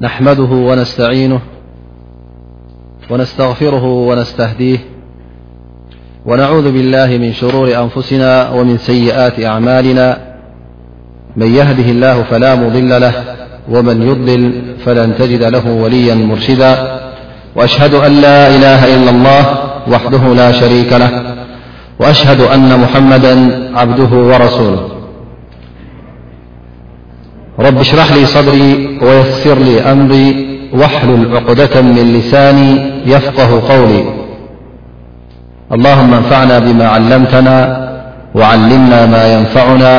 نحمده ونستعينه ونستغفره ونستهديه ونعوذ بالله من شرور أنفسنا ومن سيئات أعمالنا من يهده الله فلا مضل له ومن يضلل فلن تجد له وليا مرشدا وأشهد أن لا إله إلا الله وحده لا شريك له وأشهد أن محمدا عبده ورسوله رباشرح لي صدري ويسر لي أمري واحلل عقدة من لساني يفقه قولي اللهم انفعنا بما علمتنا وعلمنا ما ينفعنا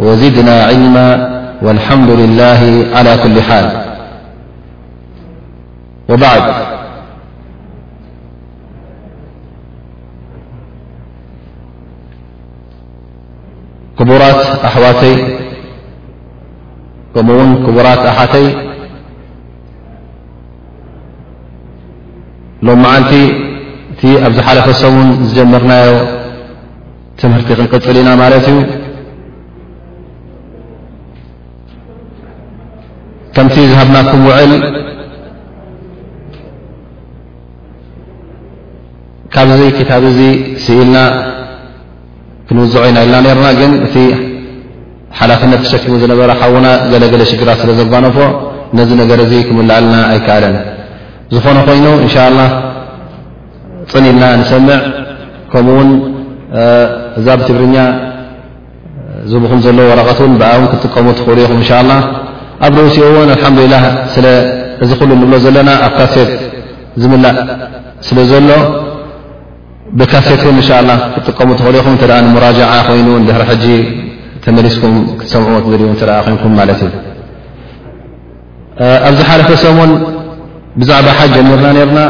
وزدنا علما والحمد لله على كل حال وبعد ክቡራት ኣሕዋተይ ከምኡ ውን ክቡራት ኣሓተይ ሎ መዓልቲ እቲ ኣብ ዝሓለፈ ሰሙን ዝጀመርናዮ ትምህርቲ ክንቅፅል ኢና ማለት እዩ ከምቲ ዝሃብናኩም ውዕል ካብዚ ክታብ እዚ ስኢልና ክንውዝዖ ኢና ኢልና ነርና ግን እቲ ሓላፍነት ተሸኪሙ ዝነበረ ሓውና ገለገለ ሽግራት ስለ ዘጓነፎ ነዚ ነገር እዚ ክምልኣልና ኣይከኣለን ዝኾነ ኮይኑ እንሻ ላ ፅን ኢልና ንሰምዕ ከምኡ ውን እዛ ብትግርኛ ዝብኹም ዘሎ ወረቐት ውን ብኣ ውን ክትጥቀሙ ትኽእሉ ኢኹም እንሻ ላ ኣብ ርእሲኡ እውን ኣልሓምዱሊላህ ስለ እዚ ኩሉ ንብሎ ዘለና ኣብ ካሴት ዝምላእ ስለ ዘሎ ብካሴት ውን እንሻ ላ ክትጥቀሙ ትኽእሉ ኢኹም እተ ንሙራጃዓ ኮይኑ ድሕሪ ሕጂ ተመሊስኩም ክትሰምዑዎ ትደልዩ እተ ኮንኩም ማለት እዩ ኣብ ዝሓለፈ ሰሙን ብዛዕባ ሓጅ ጀሚርና ነርና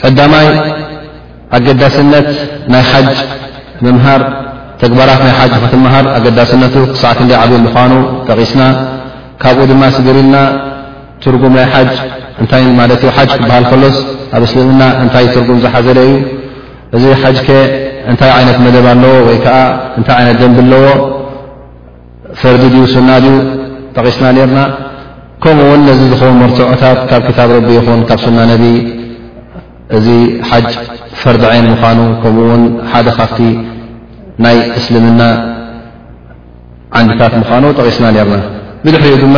ቀዳማይ፣ ኣገዳስነት ናይ ሓጅ ምምሃር፣ ተግባራት ናይ ሓጅ ንኽትመሃር ኣገዳስነቱ ክሳዕ ክንደይ ዓብዪ ምዃኑ ጠቒስና። ካብኡ ድማ ስግር ኢልና ትርጉም ናይ ሓጅ እንታይ ማለት እዩ፣ ሓጅ ክበሃል ከሎስ ኣብ እስልምና እንታይ ትርጉም ዝሓዘለ እዩ፣ እዚ ሓጅከ እንታይ ዓይነት መደብ ኣለዎ ወይ ከዓ እንታይ ዓይነት ደንቢ ኣለዎ፣ ፈርዲ ድዩ ሱና ድዩ ጠቒስና ነርና ከምኡ ውን ነዚ ዝኸውን መርትዖታት ካብ ክታብ ረቢ ይኹን ካብ ሱና ነቢ እዚ ሓጅ ፈርዲ ዓይን ምዃኑ ከምኡ ውን ሓደ ካብቲ ናይ እስልምና ዓንድታት ምዃኑ ጠቒስና ነርና ብድሕሪኡ ድማ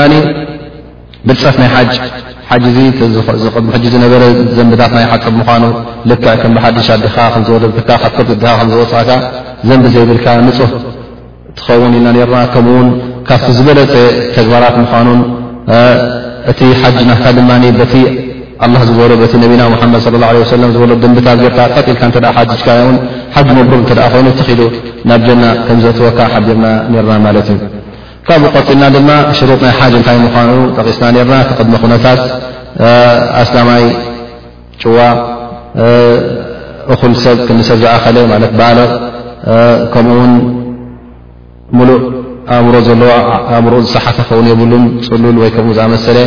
ብልፀት ናይ ሓጅ ሓጅ እዚ ሕጂ ዝነበረ ዘንብታት ናይ ሓፅብ ምዃኑ ልክዕ ከም ብሓድሽ ኣድኻ ከምዝወለድትካ ካብ ከብቲ ድኻ ከምዝወፃእካ ዘንቢ ዘይብልካ ንፁህ ትኸውን ኢልና ነርና ከምኡ ውን ካብቲ ዝበለፀ ተግባራት ምዃኑን እቲ ሓጅ ናካ ድማ በቲ ኣላ ዝበሎ በቲ ነቢና ሙሓመድ ለ ላ ሰለ ዝበሎ ድንብታት ጌርካ ቀጢልካ እተ ሓጅካ ውን ሓጅ መብሩር እንተ ኮይኑ ተኪዱ ናብ ጀና ከም ዘትወካ ሓቢርና ነርና ማለት እዩ ካብኡ ቀፂልና ድማ ሽሩጥ ናይ ሓጅ እንታይ ምዃኑ ጠቂስና ነርና እቲ ቅድሚ ኩነታት ኣስላማይ ጭዋ እኹል ሰብ ክንዲ ሰብ ዝኣኸለ ማለት ባልቕ ከምኡ ውን ሙሉእ ኣእምሮ ዘለዎ ኣእምሮ ዝሰሓተ ክኸውን የብሉን ፅሉል ወይ ከምኡ ዝኣመሰለ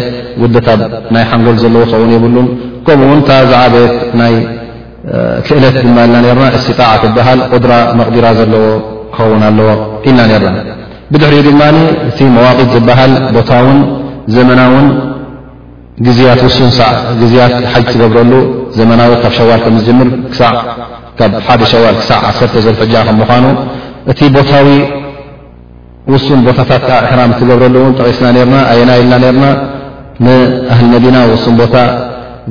ውድታ ናይ ሓንጎል ዘለዎ ክኸውን የብሉን ከምኡ ውን እታ ዝዓበየት ናይ ክእለት ድማ ኢልና ነርና እስጣዓ ትበሃል ቁድራ መቕዲራ ዘለዎ ክኸውን ኣለዎ ኢልና ነርና ብድሕሪኡ ድማ እቲ መዋቂት ዝበሃል ቦታውን ዘመናውን ግዝያት ውሱን ሳዕ ግዝያት ሓጅ ትገብረሉ ዘመናዊ ካብ ሸዋል ከም ዝጅምር ክሳዕ ካብ ሓደ ሸዋል ክሳዕ ዓሰርተ ዘልሕጃ ከም ምዃኑ እቲ ቦታዊ ውሱን ቦታታት ከዓ እሕራም እትገብረሉ እውን ጠቒስና ነርና ኣየና ኢልና ነርና ንኣህል መዲና ውሱን ቦታ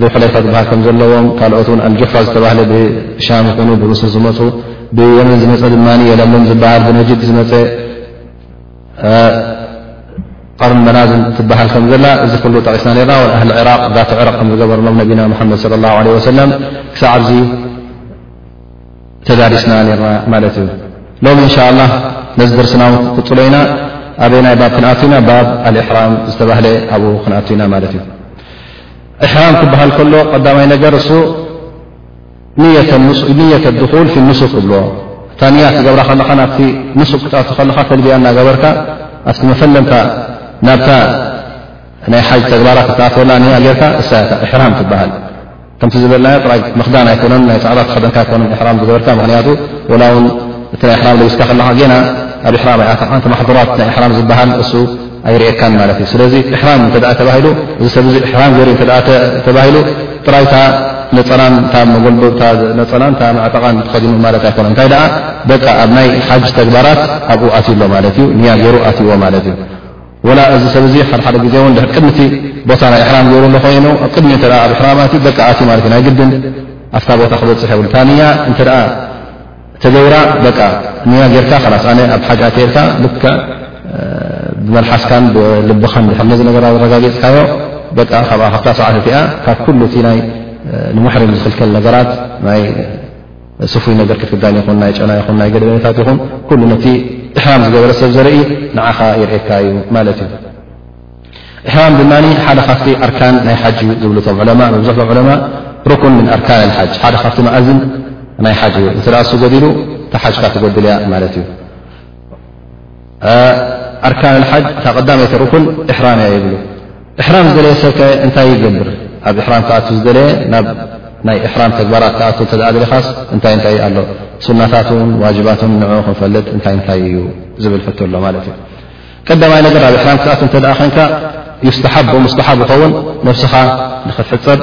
ብሕለይፋ ዝበሃል ከም ዘለዎም ካልኦት እውን ኣልጁፋ ዝተባህለ ብሻም ይኹኑ ብምስር ዝመፁ ብየመን ዝመፀ ድማ የለምልም ዝበሃል ብነጅድ ዝመፀ ቀርኒ መናዝል ትበሃል ከም ዘላ እዚ ኩሉ ጠቒስና ነርና ወ ኣህሊ ዕራቕ ዛት ዕረቕ ከም ዝገበርሎም ነቢና ሙሓመድ ለ ላ ለ ወሰለም ክሳዕ ዚ ተዳሪስና ነርና ማለት እዩ ሎሚ እንሻ ላ ነዚ ድርስና ውን ክቅፅሎ ኢና ኣበይ ናይ ባብ ክንኣቱ ኢና ባብ ኣልእሕራም ዝተባህለ ኣብኡ ክንኣቱ ኢና ማለት እዩ እሕራም ክበሃል ከሎ ቀዳማይ ነገር እሱ ንየት ኣድኹል ፊ ኑሱክ እብልዎ እታ ንያ ትገብራ ከለኻ ናብቲ ኑሱክ ክትኣቱ ከለኻ ተልብያ እናገበርካ ኣብቲ መፈለምታ ናብታ ናይ ሓጅ ተግባራት እትኣትወላ ንያ ጌርካ እሳያታ እሕራም ትበሃል ከምቲ ዝበልናዮ ጥራይ ምክዳን ኣይኮነን ናይ ፃዕዳ ተኸደንካ ኣይኮነን እሕራም ዝገበርካ ምክንያቱ ወላ ውን እቲ ናይ ሕራም ለቢስካ ከለኻ ጌና ኣብ ሕራም ኣይኣተኻን ተማሕድራት ናይ እሕራም ዝበሃል እሱ ኣይርእየካን ማለት እዩ ስለዚ እሕራም እንተ ተባሂሉ እዚ ሰብ እዚ እሕራም ገይሩ እተ ተባሂሉ ጥራይታ ነፀላን ታ መጎልቦብታ ነፀላን ታ መዕጠቓን ተኸዲኑ ማለት ኣይኮነ እንታይ ደኣ በቃ ኣብ ናይ ሓጅ ተግባራት ኣብኡ ኣትዩ ኣሎ ማለት እዩ ንያ ገይሩ ኣትዎ ማለት እዩ ወላ እዚ ሰብ እዚ ሓደሓደ ግዜ እውን ድር ቅድሚቲ ቦታ ናይ እሕራም ገይሩ ኣሎ ኮይኑ ኣብ ቅድሚ እተ ኣብ እሕራም ኣትዩ በቃ ኣትዩ ማለት እዩ ናይ ግድን ኣብታ ቦታ ክበፅሕ የብሉ ታንያ እንተ ተገይራ በቃ ንያ ጌርካ ላስ ኣነ ኣብ ሓጅ ኣተየልካ ልክዕ ብመልሓስካን ብልብኻን ድሕር ነዚ ነገር ኣረጋጊፅካዮ በቃ ካብኣ ካብታ ሰዓት እቲኣ ካብ ኩሉ እቲ ናይ ንሙሕሪም ዝኽልከል ነገራት ናይ ስፉይ ነገር ክትክዳን ይኹን ናይ ጨና ይኹን ናይ ገደበታት ይኹን ኩሉ ነቲ እሕራም ዝገበረ ሰብ ዘርኢ ንዓኻ ይርእካ እዩ ማለት እዩ ኢሕራም ድማ ሓደ ካብቲ ኣርካን ናይ ሓጅ ዩ ዝብሉ ቶም ዑለማእ መብዝሕቶም ዑለማእ ሩኩን ምን ኣርካን ልሓጅ ሓደ ካብቲ መኣዝን ናይ ሓጅ እዩ እንተ እሱ ጎዲሉ እታ ሓጅካ ትጎድል እያ ማለት እዩ ኣርካን ሓጅ እታ ቀዳመይቲ ሩኩን እሕራም እያ ይብሉ እሕራም ዝደለየ ሰብከ እንታይ ይገብር ኣብ እሕራም ክኣቱ ዝደለየ ናብ ናይ እሕራም ተግባራት ክኣቱ እተ ደለኻስ እንታይ እንታይ ኣሎ ሱናታትን ዋጅባትን ንዑ ክንፈልጥ እንታይ እንታይ እዩ ዝብል ሕቶ ኣሎ ማለት እዩ ቀዳማይ ነገር ናብ ኢሕራም ክትኣቱ እንተ ኮንካ ዩስተሓብ ሙስተሓብ ይኸውን ነብስኻ ንኽትሕፀብ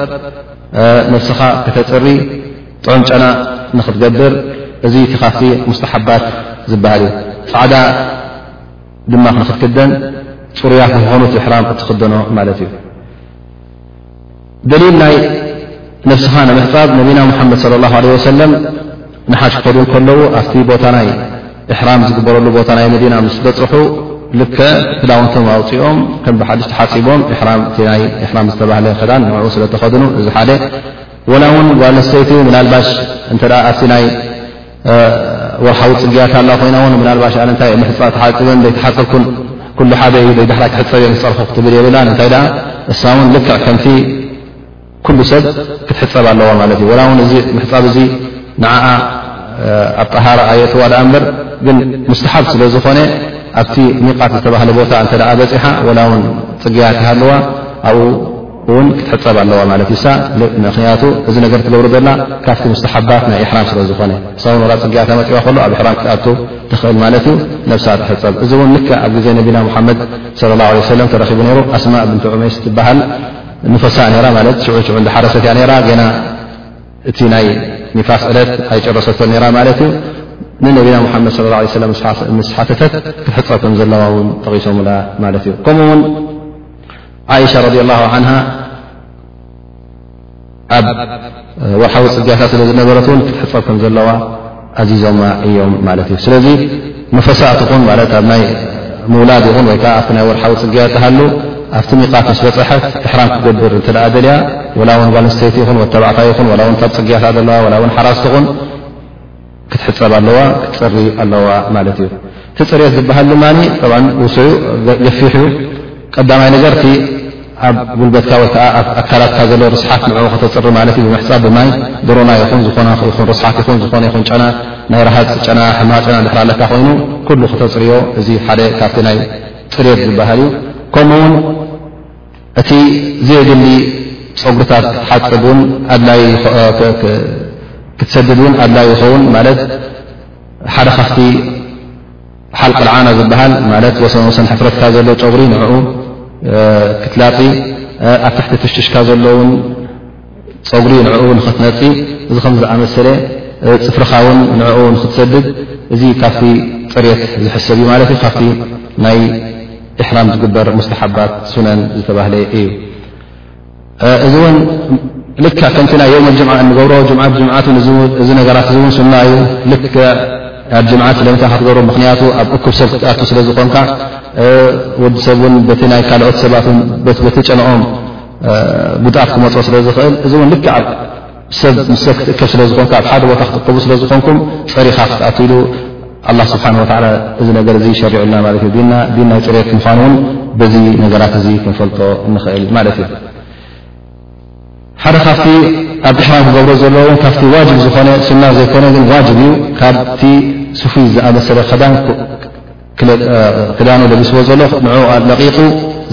ነብስኻ ከተፅሪ ጥዑም ጨና ንኽትገብር እዚ እቲ ካብቲ ሙስተሓባት ዝበሃል እዩ ፃዕዳ ድማ ንክትክደን ፅሩያት ንክኾኑ እቲ ኢሕራም እትኽደኖ ማለት እዩ ደሊል ናይ ነብስኻ ንምሕፃብ ነቢና ሙሓመድ ለ ላ ለ ወሰለም ንሓጅ ክኸዱ ከለዉ ኣብቲ ቦታ ናይ እሕራም ዝግበረሉ ቦታ ናይ መዲና ምስ በፅሑ ልከ ክዳውንቶም ኣውፅኦም ከም ብሓድሽ ተሓፂቦም ናይ እሕራም ዝተባህለ ክዳን ንኡ ስለተኸድኑ እዚ ሓደ ወላ እውን ጓል ኣንስተይቲ ምናልባሽ እተ ኣብቲ ናይ ወርሓዊ ጽግያት ኣላ ኮይና ውን ምናልባሽ ኣነ እንታይ ምሕፃ ተሓፅበን ዘይተሓፅብኩን ኩሉ ሓደ እዩ ዘይዳሕራ ክሕፀብ እየ ዝፀርፎ ክትብል የብላን እንታይ ደኣ እሳ እውን ልክዕ ከምቲ ኩሉ ሰብ ክትሕፀብ ኣለዋ ማለት እዩ ወላ እውን እዚ ምሕፃብ እዙ ንዓኣ ኣብ ጠሃራ ኣየእትዋ ድኣ እምበር ግን ሙስተሓብ ስለ ዝኾነ ኣብቲ ሚቃት ዝተባህለ ቦታ እንተ በፂሓ ወላ እውን ፅግያት ይሃለዋ ኣብኡ ውን ክትሕፀብ ኣለዋ ማለት ዩ ሳ ምክንያቱ እዚ ነገር ትገብሩ ዘላ ካብቲ ሙስተሓባት ናይ ኢሕራም ስለ ዝኾነ ሳውን ወላ ፅግያታ መፅዋ ከሎ ኣብ ሕራም ክትኣቱ ትኽእል ማለት እዩ ነብሳ ትሕፀብ እዚ እውን ልክዕ ኣብ ግዜ ነቢና ሙሓመድ ለ ላ ለ ሰለም ተረኪቡ ነይሩ ኣስማ ብንት ዑመይስ ትበሃል ንፈሳ ነራ ማለት ሽዑ ሽዑ እዳሓረሰት እያ ነራ ገና እቲ ናይ ኒፋስ ዕለት ኣይጨረሰቶን ነራ ማለት እዩ ንነቢና ሙሓመድ ለ ላ ሰለም ምስ ሓተተት ክትሕፀብ ከም ዘለዋ እውን ጠቂሶምላ ማለት እዩ ከምኡ ውን ዓእሻ ረድ ላሁ ዓንሃ ኣብ ወርሓዊ ፅግያታ ስለ ዝነበረት እውን ክትሕፀብ ከም ዘለዋ ኣዚዞማ እዮም ማለት እዩ ስለዚ መፈሳእ ትኹን ማለት ኣብ ናይ ምውላድ ይኹን ወይ ከዓ ኣብቲ ናይ ወርሓዊ ፅግያ ትሃሉ ኣብቲ ሚቃት ምስ በፅሐት እሕራም ክትገብር እንተ ደልያ ወላ እውን ጓልንስተይቲ ይኹን ወተባዕታ ይኹን ላ እውን ካብ ፅግያታ ዘለዋ ላ እውን ሓራስ ትኹን ክትሕፀብ ኣለዋ ክትፅሪ ኣለዋ ማለት እዩ እቲ ፅሬት ዝበሃል ድማ ውሰዩ ገፊሕ እዩ ቀዳማይ ነገር እቲ ኣብ ጉልበትካ ወይከዓ ኣብ ኣካላትካ ዘሎ ርስሓት ንዕ ከተፅሪ ማለት እዩ ብምሕፃብ ብማይ ድሮና ይኹን ዝኾነ ይኹን ርስሓት ይኹን ዝኾነ ይኹን ጨና ናይ ረሃፅ ጨና ሕማቅ ጨና ድሕር ኣለካ ኮይኑ ኩሉ ክተፅርዮ እዚ ሓደ ካብቲ ናይ ፅሬት ዝበሃል እዩ ከምኡውን እቲ ዘየድሊ ፀጉርታት ክትሓፅብ ውን ክትሰድድ ውን ኣድላይ ይኸውን ማለት ሓደ ካፍቲ ሓልቀልዓና ዝበሃል ማለት ወሰን ወሰን ሕፍረትካ ዘሎ ጨጉሪ ንኡ ክትላፂ ኣብ ትሕቲ ፍሽትሽካ ዘሎ ውን ጸጉሪ ንዕኡ ንኽትነጺ እዚ ከምዚ ዝኣመሰለ ጽፍርኻ ውን ንዕኡ ንኽትሰድድ እዚ ካብቲ ጽርየት ዝሕሰብ እዩ ማለት እዩ ካብቲ ናይ ኢሕራም ዝግበር ሙስተሓባት ሱነን ዝተባህለ እዩ እዚ ውን ልክዕ ከምቲ ናይ የውም ልጅምዓ እንገብሮ ጅምዓ ብጅምዓት እዚ ነገራት እዚእውን ሱና እዩ ልክ ኣብ ጅምዓት ስለምንታይ ካትገብሮ ምክንያቱ ኣብ እኩብ ሰብ ክትኣቱ ስለ ዝኾንካ ወዲ ሰብ ውን በቲ ናይ ካልኦት ሰባት ን በቲ ጨንኦም ጉድኣት ክመፆ ስለ ዝኽእል እዚ እውን ልክዕ ኣብ ሰብ ምስ ሰብ ክትእከብ ስለ ዝኾንካ ኣብ ሓደ ቦታ ክትእከቡ ስለ ዝኾንኩም ፀሪኻ ክትኣት ኢሉ ኣላ ስብሓን ወላ እዚ ነገር እዚ ሸሪዑልና ማለት እዩ ዲና ዲን ናይ ፅሬት ምዃኑ እውን በዚ ነገራት እዚ ክንፈልጦ እንኽእል ማለት እዩ ሓደ ካብቲ ኣብ እሕራም ክገብሮ ዘለዎ ውን ካብቲ ዋጅብ ዝኾነ ስና ዘይኮነ ግን ዋጅብ እዩ ካብቲ ስፉይ ዝኣመሰለ ከዳን ክዳኑ ለቢስዎ ዘሎ ንኡ ለቒቑ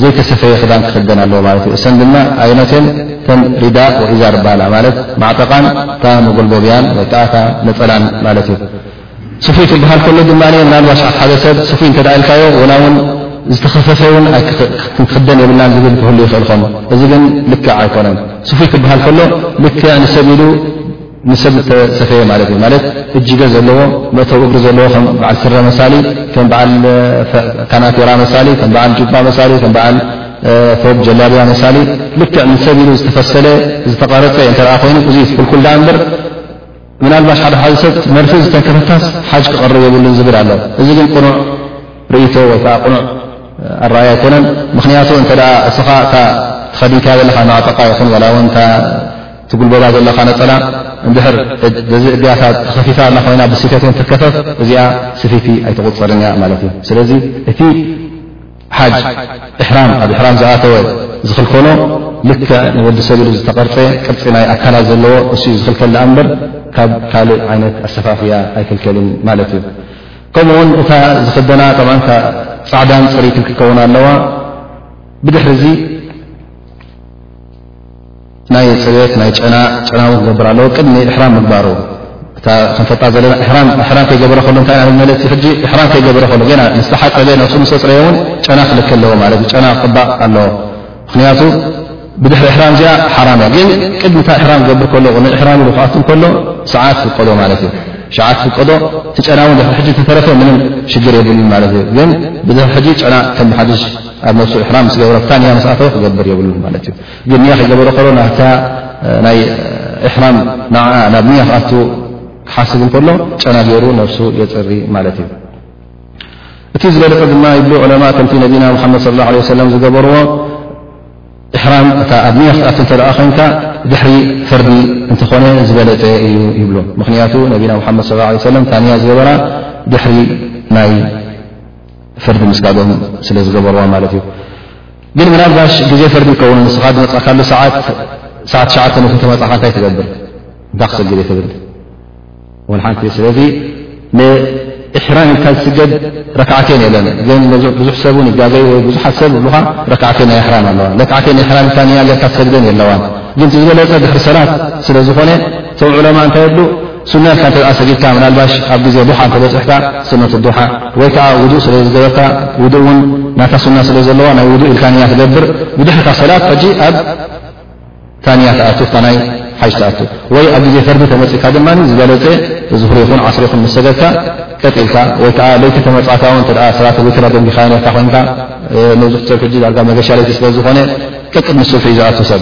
ዘይተሰፈየ ክዳን ክኽደን ኣለዎ ማለት እዩ እሰን ድማ ኣይነትን ተን ሪዳ ወኢዛ ርባሃላ ማለት ማዕጠቓን እታ መጎልጎብያን ወይ ከዓ እታ ነፀላን ማለት እዩ ስፉይ ክበሃል ከሎ ድማ ምናልባሽ ሓደ ሰብ ስፉይ እንተ ኢልካዮ ወላ እውን ዝተኸፈፈ እውን ኣይክክደን የብልናን ዝብል ክህሉ ይኽእል ኾኑ እዚ ግን ልክዕ ኣይኮነን ስፉይ ክበሃል ከሎ ልክዕ ንሰብ ኢሉ ንሰብ ዝተሰፈየ ማለት እዩ ማለት እጅገ ዘለዎ መእተው እግሪ ዘለዎ ከም በዓል ስረ መሳሊ ከም በዓል ካናቴራ መሳሊ ከም በዓል ጁባ መሳሊ ከም በዓል ቶብ ጀላብያ መሳሊ ልክዕ ንሰብ ኢሉ ዝተፈሰለ ዝተቐረፀ እንተ ኮይኑ እዚ ፍልኩል ዳኣ እምበር ምናልባሽ ሓደ ሓደ ሰብ መርፍእ ዝተንከፈታስ ሓጅ ክቐርብ የብሉን ዝብል ኣሎ እዚ ግን ቅኑዕ ርእቶ ወይ ከዓ ቅኑዕ ኣረኣያ ኣይኮነን ምክንያቱ እንተ እስኻ እታ ተኸዲንካዮ ዘለካ ማዕጠቃ ይኹን ዋላ ውን ትጉልበባ ዘለኻ ነፀላ እንድሕር በዚ እድያታ ተኸፊታ እና ኮይና ብስፌት ን ትከፈፍ እዚኣ ስፊቲ ኣይትቑፅርን እያ ማለት እዩ ስለዚ እቲ ሓጅ እሕራም ኣብ እሕራም ዝኣተወ ዝኽልከሎ ልክዕ ንወዲ ሰብ ኢሉ ዝተቐርፀ ቅርፂ ናይ ኣካላት ዘለዎ እሱ ዩ ዝኽልከል ዳኣ እምበር ካብ ካልእ ዓይነት ኣሰፋፍያ ኣይክልከልን ማለት እዩ ከምኡ ውን እታ ዝኽደና ብ ፃዕዳን ፅሪትን ክትከውን ኣለዋ ብድሕሪ እዚ ናይ ፅርየት ናይ ጨና ጨናዊ ክገብር ኣለዎ ቅድሚ እሕራም ምግባሩ እታ ክንፈልጣ ዘለና እሕራም ከይገበረ ከሎ እንታይ ኢና ንመለት እዩ ሕጂ እሕራም ከይገበረ ከሎ ገና ምስተሓፀበ ነብሱ ምስተፅረየ እውን ጨና ክልክ ኣለዎ ማለት እዩ ጨና ክቅባእ ኣለዎ ምክንያቱ ብድሕሪ እሕራም እዚኣ ሓራም እያ ግን ቅድሚ እታ እሕራም ክገብር ከሎ ንእሕራም ኢሉ ክኣቱ ከሎ ሰዓት ክቀዶ ማለት እዩ ሸዓት ክቀዶ እቲ ጨና እውን ድሕሪ ሕጂ ተተረፈ ምንም ሽግር የብሉን ማለት እዩ ግን ብድሕሪ ሕጂ ጨና ከም ሓዱሽ ኣብ ነብሱ እሕራም ምስ ገብረ ታንያ መስኣተወ ክገብር የብሉን ማለት እዩ ግን ንያ ከይገበረ ከሎ ናታ ናይ እሕራም ንዓኣ ናብ ንያ ክኣቱ ክሓስብ እንከሎ ጨና ገይሩ ነብሱ የፅሪ ማለት እዩ እቲ ዝበለፀ ድማ ይብሉ ዑለማ ከምቲ ነቢና ሓመድ ስ ላ ሰለም ዝገበርዎ እሕራም እታ ኣብ ንያ ክትኣት እተ ኮንካ ድሕሪ ፈርዲ እንትኾነ ዝበለፀ እዩ ይብሉ ምክንያቱ ነቢና ሓመድ ስ ሰለም እታ ንያ ዝገበራ ድሕሪ ናይ ፈርዲ ምስጋዶም ስለ ዝገበርዋ ማለት እዩ ግን ምናልባሽ ግዜ ፍርዲ ይከውን ንስኻ ዝመፃእካሉ ሰዓት ሰዓት ትሽዓተ ን ተመፃእካ እንታይ ትገብር እንታይ ክሰግድ እየ ትብል ን ሓንቲ ስለዚ ንእሕራም ኢልካ ዝስገድ ረክዓተይን የለን ግን ብዙሕ ሰብ ን ይጋገይ ወይ ብዙሓት ሰብ ብሉካ ረክዓተይን ናይ ኣሕራም ኣለዋ ረክዓተይን ኣሕራም ኢልካ ኒያ ገርካ ትሰግደን የለዋን ግን ዝበለፀ ድሕሪ ሰላት ስለ ዝኾነ እቶም ዑለማ እንታይ የብሉ ሱነት እንተ ሰጊድካ ምናልባሽ ኣብ ግዜ ዱሓ እንተበፅሕካ ሱነት ዱሓ ወይ ከዓ ውዱእ ስለ ዝገበርካ ውዱእ እውን ናታ ሱና ስለ ዘለዋ ናይ ውዱእ ኢልካ ንያ ትገብር ብድሕሪ እታ ሰላት ሕጂ ኣብ ታንያ ትኣቱ እታ ናይ ሓጅ ትኣቱ ወይ ኣብ ግዜ ፈርዲ ተመፅእካ ድማ ዝበለፀ ዙኽሪ ይኹን ዓስሪ ይኹን ምስ ሰገድካ ቀጥ ኢልካ ወይ ከዓ ለይቲ ተመፅእካ ውን እተ ሰላት ውትር ኣደንጊኻዮ ነርካ ኮይንካ መብዙሕ ሰብ ሕጂ ዳርጋ መገሻ ለይቲ ስለ ዝኾነ ቀጥጥ ምስ ሱብሒ እዩ ዝኣቱ ሰብ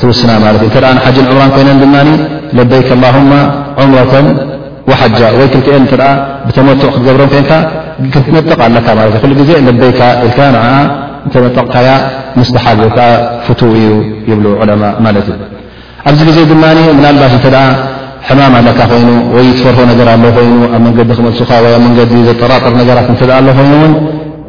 ትውስና ማለት እዩ እተ ንሓጅን ዑምራን ኮይነን ድማ ለበይክ ኣላሁማ ዑምረተን ወሓጃ ወይ ክልትኤን እተ ብተመቱዕ ክትገብረን ኮንካ ክትነጥቕ ኣለካ ማለት እዩ ኩሉ ግዜ ለበይካ ኢልካ ንዓ እንተነጠቕካያ ምስተሓብ ወይ ከዓ ፍትው እዩ ይብሉ ዑለማ ማለት እዩ ኣብዚ ግዜ ድማ ምናልባሽ እተ ሕማም ኣለካ ኮይኑ ወይ ትፈርሆ ነገር ኣሎ ኮይኑ ኣብ መንገዲ ክመልሱካ ወይ ኣብ መንገዲ ዘጠራጥር ነገራት እተ ኣሎ ኮይኑውን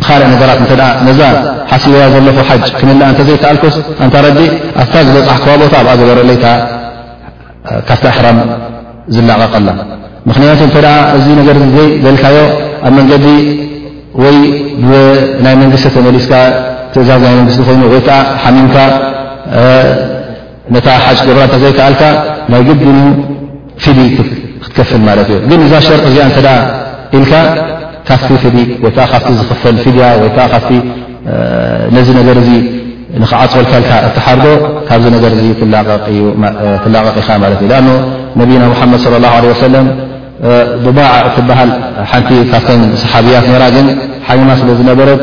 ብኻልእ ነገራት እንተ ነዛ ሓሲበያ ዘለኹ ሓጅ ክምልኣ እንተ ዘይከኣልኩስ ኣንታ ረቢ ኣብታ ዝበጻሕኩዋ ቦታ ኣብኣ ግበረለይ እታ ካብቲ ኣሕራም ዝላቐቐላ ምኽንያቱ እንተ እዚ ነገር ዘይ በልካዮ ኣብ መንገዲ ወይ ብናይ መንግስቲ ተመሊስካ ትእዛዝ ናይ መንግስቲ ኮይኑ ወይ ከዓ ሓሚምካ ነታ ሓጅ ክትገብራ እንተዘይከኣልካ ናይ ግድን እዩ ፊድይ ክትከፍል ማለት እዩ ግን እዛ ሸርጢ እዚኣ እንተ ኢልካ ካብቲ ፍድይ ወይ ከዓ ካብቲ ዝኽፈል ፊድያ ወይ ከዓ ካብቲ ነዚ ነገር እዚ ንክዓፅወልካ ኢልካ እትሓርዶ ካብዚ ነገር እዚ ትላቐቕ ኢኻ ማለት እዩ ኣኖ ነቢና ሙሓመድ ለ ላ ለ ወሰለም ዱባዓ እትበሃል ሓንቲ ካብተን ሰሓብያት ነራ ግን ሓሚማ ስለ ዝነበረት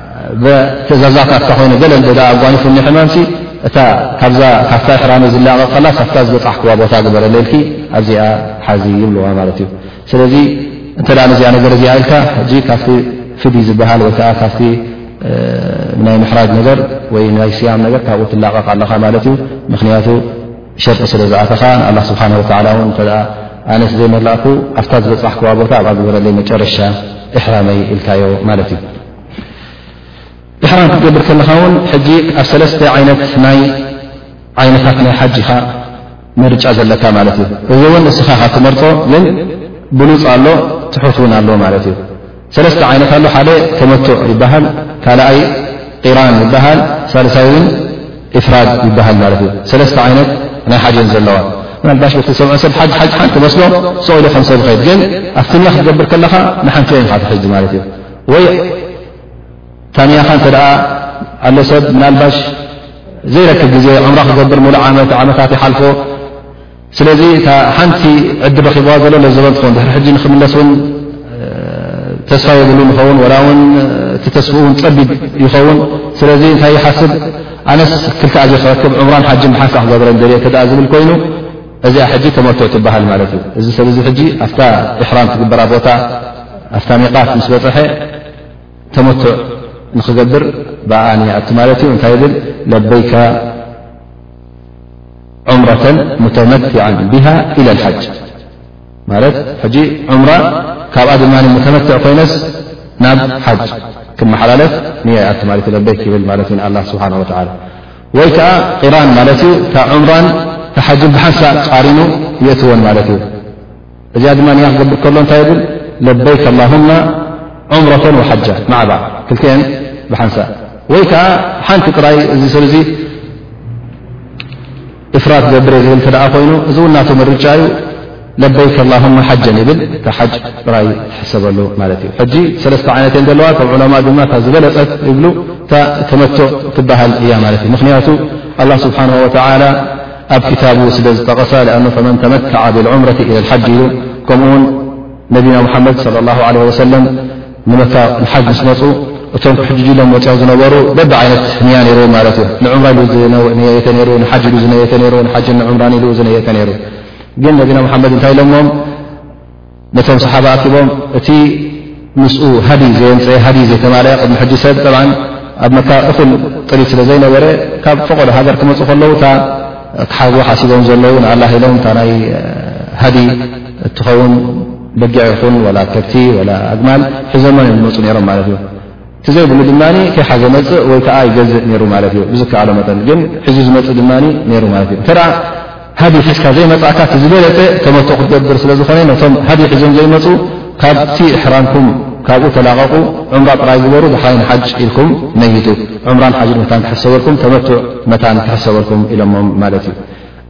ትእዛዛት ኣብታ ኮይኑ ገለል ዶ ኣጓኒፉኒ ሕማምሲ እታ ካብዛ ካፍታ ሕራመ ዝላቐቕ ከላ ሳፍታ ዝበፃሕክዋ ቦታ ግበረለልኪ ኣብዚኣ ሓዚ ይብልዋ ማለት እዩ ስለዚ እንተ ንዚኣ ነገር እዚኣ ኢልካ ሕጂ ካብቲ ፍዲ ዝበሃል ወይከዓ ካብቲ ናይ ምሕራጅ ነገር ወይ ናይ ስያም ነገር ካብኡ ትላቐቕ ኣለኻ ማለት እዩ ምክንያቱ ሸርጢ ስለ ዝኣተኻ ንኣላ ስብሓን ወላ እውን እተ ኣነስ ዘይመላእኩ ኣፍታት ዝበፃሕክዋ ቦታ ኣብኣ ዝበረለይ መጨረሻ እሕራመይ ኢልካዮ ማለት እዩ ኢሕራም ክትገብር ከለኻ ውን ሕጂ ኣብ ሰለስተ ዓይነት ናይ ዓይነታት ናይ ሓጅ ኢኻ ምርጫ ዘለካ ማለት እዩ እዚ እውን እስኻ ካ ትመርፆ ግን ብሉፅ ኣሎ ትሑት እውን ኣሎ ማለት እዩ ሰለስተ ዓይነት ኣሎ ሓደ ተመቱዕ ይበሃል ካልኣይ ቂራን ይበሃል ሳልሳይ እውን ኢፍራድ ይበሃል ማለት እዩ ሰለስተ ዓይነት ናይ ሓጅ እን ዘለዋ ምናልባሽ በቲ ሰብዑ ሰብ ሓጅ ሓጅ ሓንቲ መስሎ ሰቂኢሉ ከም ሰብ ኸይድ ግን ኣብትንያ ክትገብር ከለኻ ንሓንቲ ዮም ካ ትሕጅ ማለት እዩ ወይ ታንያኻ እተ ኣሎ ሰብ ምናልባሽ ዘይረክብ ግዜ ዕምራ ክገብር ሙሉእ ዓመት ዓመታት ይሓልፎ ስለዚ እታ ሓንቲ ዕዲ ረኪብዋ ዘሎ ለዘበን ትኸውን ድሕሪ ሕጂ ንክምለስ ውን ተስፋ የብሉ ይኸውን ወላ ውን እቲ ተስፍ ውን ፀቢብ ይኸውን ስለዚ እንታይ ይሓስብ ኣነስ ክልቲኣ ዘይክረክብ ዕምራን ሓጅን ብሓንሳ ክገብረን ደልየ እተ ዝብል ኮይኑ እዚኣ ሕጂ ተመቶ ትበሃል ማለት እዩ። እዚ ሰብ እዚ ሕጂ ኣብታ ኢሕራም ትግበራ ቦታ ኣብታ ሚቓት ምስ በፀሐ ተመቶዕ ንክገብር ብኣ ንያ ኣቲ ማለት እዩ። እንታይ ብል ለበይካ ዑምረተን ሙተመትዓን ብሃ ኢለ ሓጅ ማለት ሕጂ ዑምራ ካብኣ ድማ ሙተመትዕ ኮይነስ ናብ ሓጅ ክመሓላለፍ ንያ ኣቲ ማለት እዩ። ለበይክ ይብል ማለት እዩ ንኣላ ስብሓን ወተዓላ ወይ ከኣ ቂራን ማለት እዩ እታ ዑምራን ታሓጅን ብሓንሳ ቃሪኑ ይእትወን ማለት እዩ እዚኣ ድማ ንያ ክገብር ከሎ እንታይ ይብል ለበይክ ኣላሁማ ዑምረተን ወሓጃ ማዕባ ክልትኤን ብሓንሳ ወይ ከዓ ሓንቲ ጥራይ እዚ ሰብ እዚ እፍራት ገብረ ዝብል እተደኣ ኮይኑ እዚ እውን ናቶ ምርጫ እዩ ለበይክ ላሁማ ሓጀን ይብል እታ ሓጅ ጥራይ ትሕሰበሉ ማለት እዩ ሕጂ ሰለስተ ዓይነት እየን ዘለዋ ከም ዑለማ ድማ እታ ዝበለፀት ይብሉ እታ ተመቶ ትበሃል እያ ማለት እዩ ምክንያቱ ኣላ ስብሓን ወተላ ኣብ ክታቡ ስለ ዝጠቐሳ ኣን ፈመን ተመትዓ ብልዑምረት ኢለ ሓጅ ኢሉ ከምኡውን ነቢና ሙሓመድ ለ ላ ለ ወሰለም ንመካ ንሓጅ ምስ መፁ እቶም ክሕጅሎም ወፅኦ ዝነበሩ በቢ ዓይነት ንያ ነይሩ ማለት እዩ ንዑምራ ኢሉ ዝነየተ ሩ ንሓጅ ኢሉ ዝነየተ ሩ ንሓጅን ንዑምራን ኢሉ ዝነየተ ነይሩ ግን ነቢና መሓመድ እንታይ ኢሎሞም ነቶም ሰሓባ ኣኪቦም እቲ ምስኡ ሃዲ ዘየምፀ ሃዲ ዘይተማልያ ቅድሚ ሕጂ ሰብ ጠብዓ ኣብ መካ እኹል ጥሪት ስለ ዘይነበረ ካብ ፈቐዶ ሃገር ክመፁ ከለዉ እታ ክሓቡ ሓሲቦም ዘለዉ ንኣላ ኢሎም እታ ናይ ሃዲ እትኸውን በጊዕ ይኹን ወላ ከብቲ ወላ ኣግማል ሒዞሞን እዮም ዝመፁ ነይሮም ማለት እዩ እቲ ዘይብሉ ድማ ከይሓዘ መፅእ ወይ ከዓ ይገዝእ ነይሩ ማለት እዩ ብዝከኣሎ መጠን ግን ሒዙ ዝመፅእ ድማ ነይሩ ማለት እዩ እተ ሃዲ ሒዝካ ዘይመፃእካ እቲ ዝበለፀ ተመቶ ክትገብር ስለ ዝኾነ ነቶም ሃዲ ሒዞም ዘይመፁ ካብቲ እሕራምኩም ካብኡ ተላቐቑ ዑምራ ጥራይ ዝበሩ ድሓይን ሓጅ ኢልኩም ነይቱ ዑምራን ሓጅ መታን ክሕሰበልኩም ተመቱዕ መታን ክሕሰበልኩም ኢሎሞም ማለት እዩ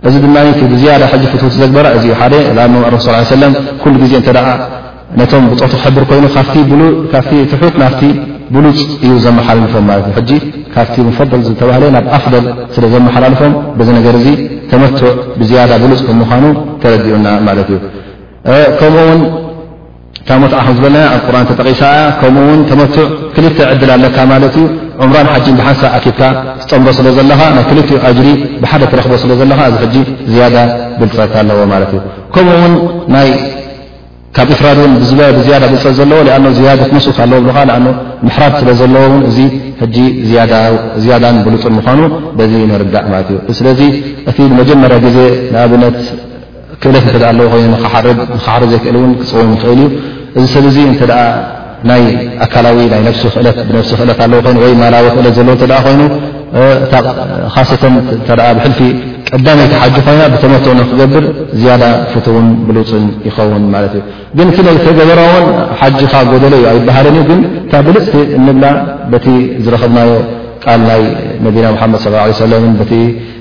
እዚ ድማ እቲ ብዝያዳ ሕጂ ፍትው ትዘግበራ እዚ እዩ ሓደ ኣ ረሱ ስ ሰለም ኩሉ ግዜ እተ ነቶም ብፆቱ ክሕብር ኮይኑ ካብቲ ትሑት ናፍቲ ብሉፅ እዩ ዘመሓላልፎም ማለት እዩ ሕጂ ካብቲ መፈል ዝተባህለ ናብ ኣፍደል ስለ ዘመሓላልፎም በዚ ነገር እዚ ተመትዕ ብዝያዳ ብሉፅ ከም ምኳኑ ተረዲኡና ማለት እዩ ከምኡ ውን እታ ሞትዓ ከም ዝበለና ኣብ ቁርን ተጠቒሳ እያ ከምኡ ውን ተመቱዕ ክልተ ዕድል ኣለካ ማለት እዩ ዑምራን ሓጂን ብሓንሳ ኣኪብካ ዝጠምሮ ስለ ዘለኻ ናይ ክልኡ ኣጅሪ ብሓደ ትረኽቦ ስለ ዘለኻ እዚ ሕጂ ዝያዳ ብልፀት ኣለዎ ማለት እዩ ከምኡ ውን ናይ ካብ ኢፍራድ ውን ብዝያዳ ብልፀት ዘለዎ ኣኖ ዝያደ መስት ኣለዎ ብልካ ኣ ምሕራድ ስለ ዘለዎ ውን እዚ ሕጂ ዝያዳን ብሉፁን ምኳኑ በዚ ንርዳእ ማለት እዩ ስለዚ እቲ ንመጀመርያ ግዜ ንኣብነት ክእለት እንተ ኣለዎ ኮይኑ ንክሓርድ ንክሓርድ ዘይክእል እውን ክፀውም ይኽእል እዩ እዚ ሰብ እዚ እንተ ናይ ኣካላዊ ናይ ነብሲ ክእለት ብነብሲ ክእለት ኣለዎ ኮይኑ ወይ ማላዊ ክእለት ዘለዎ እተ ኮይኑ ካሰተን እተ ብሕልፊ ቀዳመይቲ ሓጁ ኮይና ብተመቶ ንክገብር ዝያዳ ፍትውን ብሉፅን ይኸውን ማለት እዩ ግን እቲ ተገበራ እውን ሓጅኻ ጎደለ እዩ ኣይበሃልን እዩ ግን እታ ብልፅቲ እንብላ በቲ ዝረኸብናዮ ቃል ናይ ነቢና ሓመድ ስ ሰለም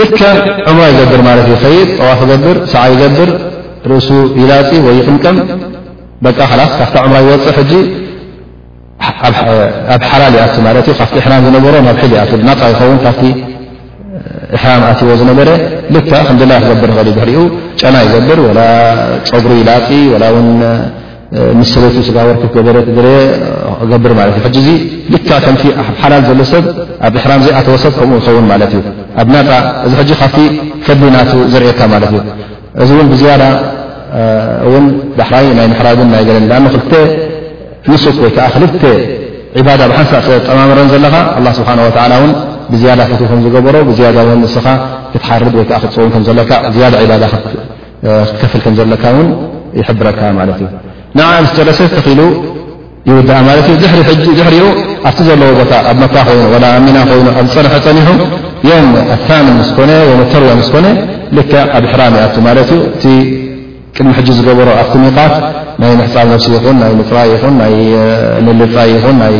ልክዕ ዑምራ ይገብር ማለት እዩ ኸይድ ጠዋፍ ይገብር ሰዓ ይገብር ርእሱ ይላፂ ወይ ይቕምቀም በቃ ላስ ካብታ ዑምራ ይወፅእ ሕጂ ኣብ ሓላል ይኣቲ ማለት እዩ ካብቲ እሕራም ዝነበሮ ናብ ሕል ይኣት ናፃ ይኸውን ካብቲ እሕራም ኣትዎ ዝነበረ ልካ ክንድላ ክገብር ኸእል ድሕሪኡ ጨና ይገብር ወላ ፀጉሪ ይላፂ ወላ ውን ምስ ሰበይቱ ስጋ ወርክብ ገበረ ገረ ገብር ማለት እዩ ሕጂ እዚ ልካ ከምቲ ኣብ ሓላል ዘሎ ሰብ ኣብ እሕራም ዘይኣተወ ሰብ ከምኡ ይኸውን ማለት እዩ ኣብ ናፃ እዚ ሕጂ ካብቲ ፈድሊ ናቱ ዘርእካ ማለት እዩ እዚ እውን ብዝያዳ እውን ዳሕራይ ናይ ምሕራግን ናይ ገለን ኣ ክልተ ንሱክ ወይ ከዓ ክልተ ዕባዳ ብሓንሳእ ስለ ዝጠማምረን ዘለኻ ኣላ ስብሓን ወላ እውን ብዝያዳ ፍትው ከም ዝገበሮ ብዝያዳ እውን ንስኻ ክትሓርድ ወይከዓ ክትፀውን ከም ዘለካ ዝያዳ ዕባዳ ክትከፍል ከም ዘለካ ውን ይሕብረካ ማለት እዩ ንዓ ምስ ጨረሰ ተኺሉ ይውዳኣ ማለት እዩ ድሕሪኡ ኣብቲ ዘለዎ ቦታ ኣብ መካ ኮይኑ ወላ ኣብ ሚና ኮይኑ ኣብ ዝፀንሐ ፀኒሑ ዮም ኣታምን ምስ ኮነ ዮም ተርያ ምስ ኮነ ልክዕ ኣብ ሕራም ይኣቱ ማለት እዩ እቲ ቅድሚ ሕጂ ዝገበሮ ኣብቲ ሚቃት ናይ ምሕፃብ ነብሲ ይኹን ናይ ምፅራይ ይኹን ናይ ምልፃይ ይኹን ናይ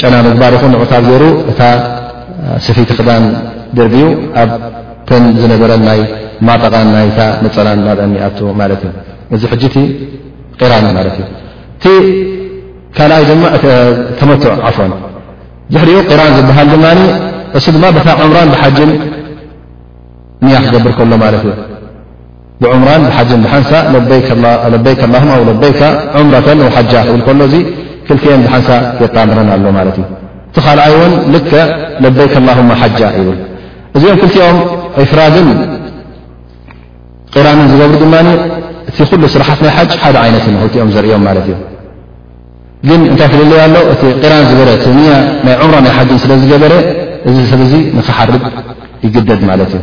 ጨና ምግባር ይኹን ንዑታት ገይሩ እታ ስፊይቲ ክዳን ድርብዩ ኣብ ከም ዝነበረን ናይ ማጠቓን ናይታ ነፀላን ናብአን ይኣቱ ማለት እዩ እዚ ሕጂ እቲ ቂራን ማለት እዩ እቲ ካልኣይ ድማ ተመትዕ ዓፍን ድሕሪኡ ቂራን ዝበሃል ድማ እሱ ድማ በታ ዕምራን ብሓጅን ንያ ክገብር ከሎ ማለት እዩ ብዑምራን ብሓጅን ብሓንሳእ ለበይከ ለበይከ ኣላሁማ ኣው ለበይከ ዑምረተን ኣው ሓጃ ክብል ከሎ እዚ ክልቲኤን ብሓንሳእ የጣምረን ኣሎ ማለት እዩ እቲ ካልኣይ እውን ልክዕ ለበይከ ኣላሁማ ሓጃ ይብል እዚኦም ክልቲኦም ኢፍራድን ቂራንን ዝገብሩ ድማ እቲ ኩሉ ስራሓት ናይ ሓጅ ሓደ ዓይነት ዩ ንክልቲኦም ዘርእዮም ማለት እዩ ግን እንታይ ፍልለይ ኣሎ እቲ ቂራን ዝበረ እቲ ንያ ናይ ዑምራ ናይ ሓጅን ስለ ዝገበረ እዚ ሰብ እዚ ንክሓርብ ይግደድ ማለት እዩ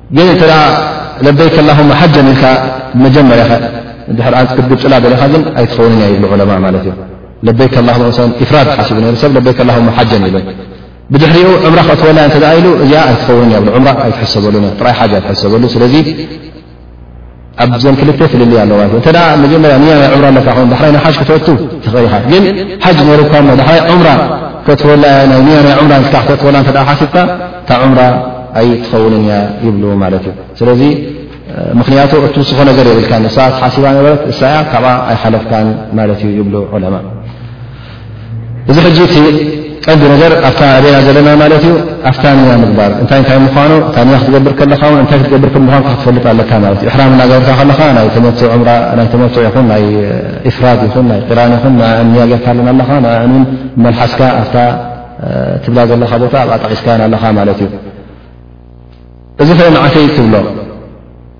ግን እንተ ለበይክ ላሁማ ሓጀን ኢልካ መጀመርያ ድሕር ዓንፅ ክትግብፅላ ደለኻ ግን ኣይትኸውንን እያ ይብሉ ዑለማ ማለት እዩ ለበይክ ላማ ኢፍራድ ሓሲቡ ነሩ ሰብ ለበይክ ላማ ሓጀን ኢሉ ብድሕሪኡ ዕምራ ክእትወላ እንተ ኢሉ እዚኣ ኣይትኸውንን እያ ዕምራ ኣይትሕሰበሉን እያ ጥራይ ሓጅ ኣይትሕሰበሉ ስለዚ ኣብዘን ክልተ ፍልልይ ኣለዋ እተ መጀመርያ ንያ ናይ ዑምራ ኣለካ ን ዳሕራይ ናይ ሓጅ ክትወቱ ትኽእል ኢኻ ግን ሓጅ ነርካ ሞ ዳሕራይ ዑምራ ክትወላ ናይ ንያ ናይ ዑምራ ንስካ ክትወላ እተ ሓሲብካ እታ ዑምራ ኣይትኸውንን እያ ይብሉ ማለት እዩ ስለዚ ምኽንያቱ እት ስኾ ነገር የብልካ ንሳ ሓሲባ ነበረት እሳ እያ ካብኣ ኣይሓለፍካን ማለት እዩ ይብሉ ዑለማ እዚ ሕጂ እቲ ቀንዲ ነገር ኣብታ ኣበና ዘለና ማለት እዩ ኣብታ ንያ ምግባር እንታይ እንታይ ምኳኑ እታ ንያ ክትገብር ከለካ ውን እንታይ ክትገብር ከም ምኳኑ ክትፈልጥ ኣለካ ማለት እዩ ሕራም እናገበርካ ከለካ ናይ ተመት ዑምራ ናይ ተመት ይኹን ናይ ኢፍራድ ይኹን ናይ ቂራን ይኹን ንኣ ንያ ገርካ ኣለና ኣለካ ንኣ ን መልሓስካ ኣብታ ትብላ ዘለካ ቦታ ኣብኣ ጠቂስካያን ኣለካ ማለት እዩ እዚ ከ ንዓተይ ትብሎ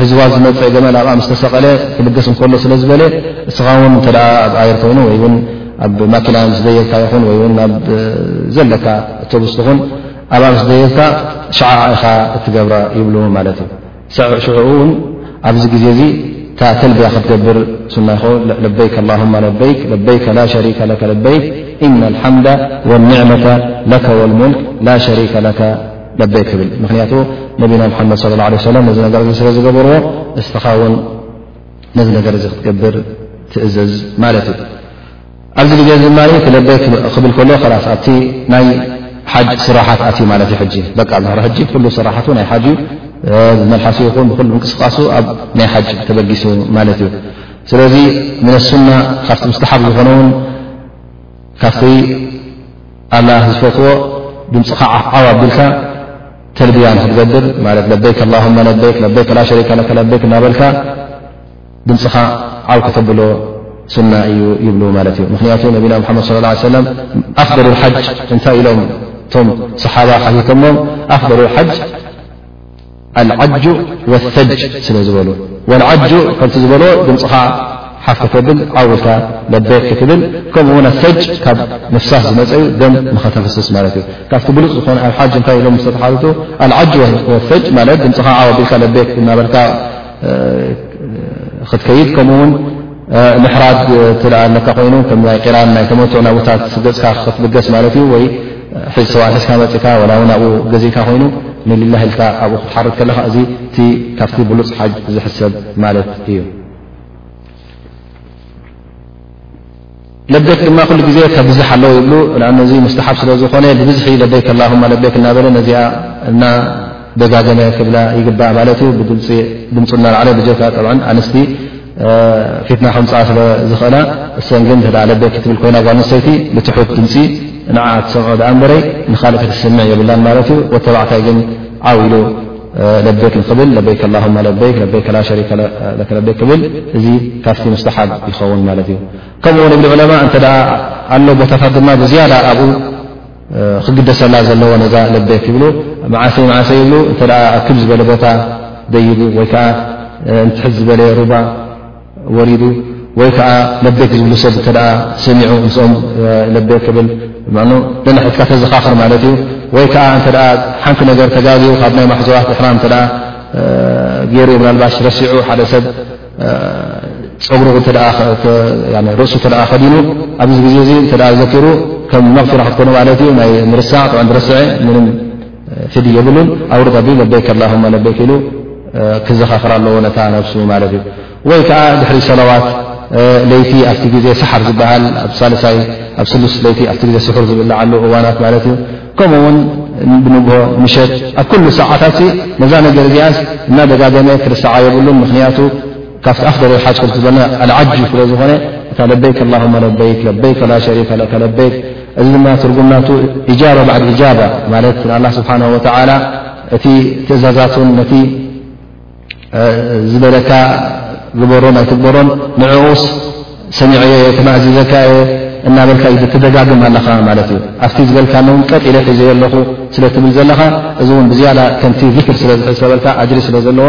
ሒዝዋ ዝመፀ ገመል ኣብኣ ምስ ተሰቐለ ክልግስ እንከሎ ስለ ዝበለ እስኻ ውን እተ ኣብ ኣየር ኮይኑ ወይ ውን ኣብ ማኪና ምስ ደየብካ ይኹን ወይ ውን ናብ ዘለካ እተብስ ትኹን ኣብኣ ምስ ደየብካ ሸዓ ኢኻ እትገብራ ይብሉ ማለት እዩ ሽዑኡ ውን ኣብዚ ግዜ እዚ እታ ተልብያ ክትገብር ሱና ይኸው ለበይክ ላማ ለበይክ ለበይከ ላ ሸሪከ ለካ ለበይክ እና ልሓምዳ ወኒዕመተ ለካ ወልሙልክ ላ ሸሪከ ለካ ለበይ ክብል ምክንያቱ ነቢና ሓመድ صለ ه ሰለ ነዚ ነገር እዚ ስለ ዝገበርዎ ንስትኻ ውን ነዚ ነገር እዚ ክትገብር ትእዘዝ ማለት እዩ ኣብዚ ግዜ ዚ ድማ እቲ ለበይ ክብል ከሎ ላስ ኣብቲ ናይ ሓጅ ስራሓት ኣትዩ ማለት እዩ ሕጂ በቃ ዛሕሪ ሕጂ ኩሉ ስራሓቱ ናይ ሓጅ እዩ ብመልሓሲ ይኹን ብኩሉ ምንቅስቃሱ ኣብ ናይ ሓጅ ተበጊሱ ማለት እዩ ስለዚ ምን ሱና ካብቲ ምስተሓብ ዝኾነውን ካብቲ ኣላ ዝፈትዎ ድምፅኻ ዓፍዓው ኣቢልካ ተልብያ ንክትገብር ማለት ለበይክ ላ ለበይክ ለበይክ ላ ሸሪከ ለካ ለበይክ እናበልካ ድምፅኻ ዓው ከተብሎ ሱና እዩ ይብሉ ማለት እዩ ምክንያቱ ነቢና ሓመድ ስ ላ ሰለም ኣፍደሉ ሓጅ እንታይ ኢሎም እቶም ሰሓባ ሓቲቶሞም ኣፍደሉ ሓጅ ኣልዓጁ ወሰጅ ስለ ዝበሉ ወልዓጁ ከምቲ ዝበሎ ድምፅኻ ሓፍ ከተብል ዓውልካ ለበክ ክትብል ከምኡ ውን ኣሰጅ ካብ ምፍሳስ ዝመፀ ዩ ደም ንኸተፍስስ ማለት እዩ ካብቲ ብሉፅ ዝኾነ ኣብ ሓጅ እንታይ ኢሎም ዝተተሓቱ ኣልዓጁ ወሰጅ ማለት ድምፅኻ ዓው ኣቢልካ ለበክ እናበልካ ክትከይድ ከምኡ ውን ምሕራድ እ ኣለካ ኮይኑ ከምይ ቂራን ናይ ተመቶ ናብታት ገፅካ ክትብገስ ማለት እዩ ወይ ሒዝ ሰዋል ሒዝካ መፅእካ ላ ውን ኣብኡ ገዜእካ ኮይኑ ንልላ ኢልካ ኣብኡ ክትሓርድ ከለካ እዚ እቲ ካብቲ ብሉፅ ሓጅ ዝሕሰብ ማለት እዩ ለበክ ድማ ኩሉ ግዜ ከብዝሕ ኣለዎ ይብሉ ኣ እዚ ሙስተሓብ ስለ ዝኾነ ብብዝሒ ለበክ ላ ለበክ እናበለ ነዚኣ እና ደጋገመ ክብላ ይግባእ ማለት እዩ ብድምፂ ድምፁ እናላዕለ ብጀካ ኣንስቲ ፊትና ከምፅኣ ስለ ዝኽእላ እሰን ግን ለበክ ትብል ኮይና ጓል ኣንስተይቲ ብትሑት ድምፂ ንዓ ትሰምዖ ዳኣ እምበረይ ንካልእ ከተስምዕ የብላን ማለት እዩ ወተባዕታይ ግን ዓው ኢሉ ለበይክ ንክብል ለበይክ ላሁማ ለበይክ ለበይክ ላ ሸሪከ ለከ ለበይክ ክብል እዚ ካብቲ ሙስተሓብ ይኸውን ማለት እዩ ከምኡ ውን እብሊ ዑለማ እንተ ኣሎ ቦታታት ድማ ብዝያዳ ኣብኡ ክግደሰላ ዘለዎ ነዛ ለበይክ ይብሉ መዓሰይ መዓሰይ ይብሉ እተ ኣክብ ዝበለ ቦታ ደይቡ ወይ ከዓ እንትሕት ዝበለ ሩባ ወሪዱ ወይ ከዓ ለቤክ ዝብሉ ሰብ እተ ሰሚዑ ምስኦም ለቤ ክብል ነንሕትካ ተዘኻኽር ማለት እዩ ወይ ከዓ እተ ሓንቲ ነገር ተጋግኡ ካብ ናይ ማሕዘባት እሕራም እተ ገይሩ ምናልባሽ ረሲዑ ሓደ ሰብ ፀጉሩ ርእሱ እተ ከዲኑ ኣብዚ ግዜ እዚ እተ ዘኪሩ ከም መቕፊራ ክትኮኑ ማለት እዩ ናይ ምርሳዕ ብ ዝረስዐ ፍዲ የብሉን ኣውርድ ኣቢ ለበይክ ኣላሁመ ለበይክ ኢሉ ክዘኻኽር ኣለዎ ነታ ነብሱ ማለት እዩ ወይ ከዓ ድሕሪ ሰለዋት ለይቲ ኣብቲ ግዜ ሰሓር ዝበሃል ኣብ ሳልሳይ ኣብ ስሉስ ለይቲ ኣብቲ ግዜ ስሑር ዝብልዓሉ እዋናት ማለት እዩ ከምኡ ውን ብንግሆ ምሸት ኣብ ኩሉ ሰዓታት ነዛ ነገር እዚኣስ እናደጋገመ ክርሰዓ የብሉን ምክንያቱ ካብቲ ኣፍ ደረይ ሓፅኩል ዝበልና ኣልዓጅ ስለ ዝኾነ እታ ለበይክ ኣላሁመ ለበይክ ለበይክ ላ ሸሪከ ለካ ለበይክ እዚ ድማ ትርጉም ናቱ እጃባ ባዓድ እጃባ ማለት ንኣላ ስብሓን ወተዓላ እቲ ትእዛዛቱን ነቲ ዝበለካ ግበሮን ኣይትግበሮን ንዕኡስ ሰሚዐዮ እየ ተማእዚዘካ እየ እናበልካ እዩ ትደጋግም ኣለኻ ማለት እዩ ኣብቲ ዝበልካ ውን ቀጥ ኢለ ሒዘዮ ኣለኹ ስለ ትብል ዘለኻ እዚ እውን ብዝያዳ ከምቲ ዝክር ስለ ዝሕሰበልካ ኣጅሪ ስለ ዘለዎ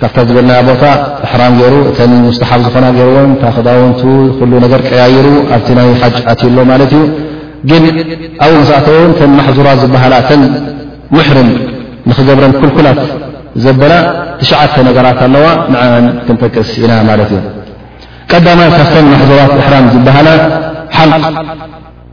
ካብታ ዝበልናያ ቦታ እሕራም ገይሩ እተን ሙስተሓብ ዝኾና ገይርዎን እታ ክዳውንቱ ኩሉ ነገር ቀያይሩ ኣብቲ ናይ ሓጅ ኣትዩ ኣሎ ማለት እዩ ግን ኣብኡ መሳእተወውን ተን ማሕዙራት ዝበሃላ ተን ሙሕርም ንክገብረን ኩልኩላት ዘበላ ትሽዓተ ነገራት ኣለዋ ንዕን ክንጠቅስ ኢና ማለት እዩ ቀዳማይ ካብተን ማሕዙራት እሕራም ዝበሃላ ሓል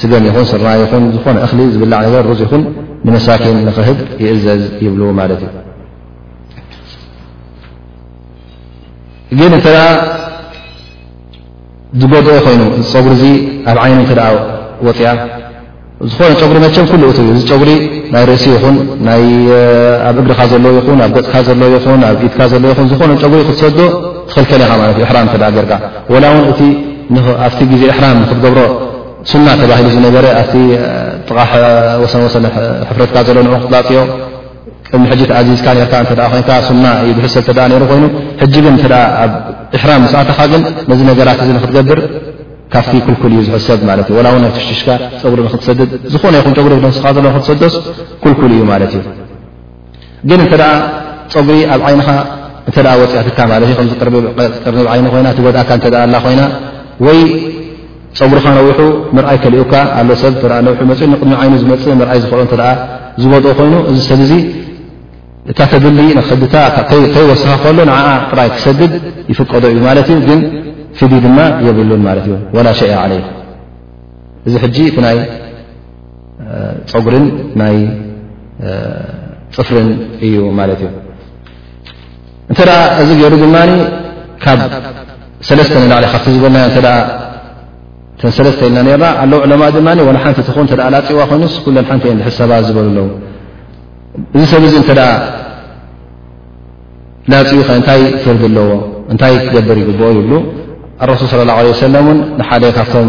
ስገም ይኹን ስርና ይኹን ዝኾነ እኽሊ ዝብላዕ ነገር ሩዝ ይኹን ንመሳኪን ንኽህብ ይእዘዝ ይብሉ ማለት እዩ ግን እተ ዝጎድኦ ኮይኑ ፀጉሪ ዚ ኣብ ዓይኑ እተ ወፅያ ዝኾነ ፀጉሪ መቸም ኩሉ እት እዩ እዚ ፀጉሪ ናይ ርእሲ ይኹን ኣብ እግርኻ ዘሎ ይኹን ኣብ ገፅካ ዘሎ ይኹን ኣብ ኢትካ ዘሎ ይኹን ዝኾነ ፀጉሪ ክትሰዶ ትኽልከል ኢኻ ማለት እዩ ሕራም እተ ገርካ ወላ እውን እቲ ኣብቲ ግዜ እሕራም ንክትገብሮ ሱና ተባሂሉ ዝነበረ ኣብቲ ጥቓ ወሰን ወሰን ሕፍረትካ ዘሎ ንዑ ክትላፅዮ ቅድሚ ሕጂ ተኣዚዝካ ርካ እተ ኮንካ ሱና እዩ ብሕሰ እተ ነሩ ኮይኑ ሕጂ ግን እተ ኣብ እሕራም ምስኣተኻ ግን ነዚ ነገራት እዚ ንክትገብር ካብቲ ኩልኩል እዩ ዝሕሰብ ማለት እዩ ወላ እውን ኣብ ትሽትሽካ ፀጉሪ ንክትሰድድ ዝኾነ ይኹን ጨጉሪ ደንስኻ ዘሎ ንክትሰደስ ኩልኩል እዩ ማለት እዩ ግን እንተ ፀጉሪ ኣብ ዓይንኻ እተ ወፅኣትካ ማለ ከምዝቅርንብ ዓይኒ ኮይና ትጎድእካ እተ ኣላ ኮይና ወይ ፀጉርኻ ነዊሑ ምርኣይ ከሊኡካ ኣሎ ሰብ እተ ነውሑ መፅ ንቅድሚ ዓይኑ ዝመፅእ ምርኣይ ዝኽእሎ እተ ዝጎድኦ ኮይኑ እዚ ሰብ እዙ እታ ተድሊ ንክድታ ከይወስኻ ከሎ ንዓ ጥራይ ክሰድድ ይፍቀዶ እዩ ማለት እዩ ግን ፍዲ ድማ የብሉን ማለት እዩ ወላ ሸይ ዓለይ እዚ ሕጂ ናይ ፀጉርን ናይ ፅፍርን እዩ ማለት እዩ እንተ እዚ ገይሩ ድማ ካብ ሰለስተ ንላዕሊ ካብቲ ዝበልናዮ እተ ተን ሰለስተ ኢልና ነርና ኣለዉ ዕለማ ድማ ወላ ሓንቲ ትኹን ተ ላፅዋ ኮይኑስ ኩለን ሓንቲ እየን ዝሕሰባ ዝበሉ ኣለዉ እዚ ሰብ እዚ እተ ላፅኡ ከ እንታይ ፍርዲ ኣለዎ እንታይ ክገብር ይግብኦ ይብሉ ኣረሱል ስለ ላ ለ ሰለም ን ንሓደ ካብቶም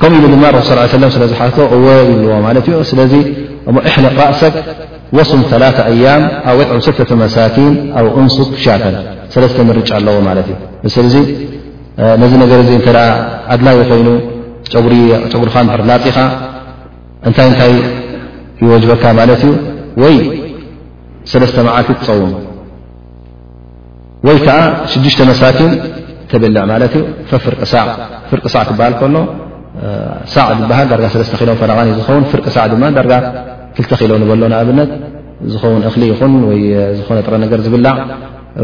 ከምኡ ኢሉ ድማ ረሱ ስ ሰለም ስለ ዝሓቶ እወ ይብልዎ ማለት እዩ ስለዚ እሞ እሕልቕ ራእሰክ ወሱም ላ ኣያም ኣው ዕም ሰተ መሳኪን ኣው እንሱክ ሻተን ሰለስተ ምርጫ ኣለዎ ማለት እዩ ንስዚ ነዚ ነገር እዚ እተ ኣድላይ ኮይኑ ጨጉርኻ ድር ላፂኻ እንታይ እንታይ ይወጅበካ ማለት እዩ ወይ ሰለስተ መዓልቲ ትፀውም ወይ ከዓ ሽዱሽተ መሳኪን ተብልዕ ማለት እዩ ፈፍርቂ ሳዕ ፍርቂ ሳዕ ክበሃል ከሎ ሳዕ ዝበሃል ዳርጋ ሰለስተ ኪሎ ፈረቓን እዩ ዝኸውን ፍርቂ ሳዕ ድማ ዳርጋ ክልተ ኪሎ ንበሎ ንኣብነት ዝኸውን እኽሊ ይኹን ወይ ዝኾነ ጥረ ነገር ዝብላዕ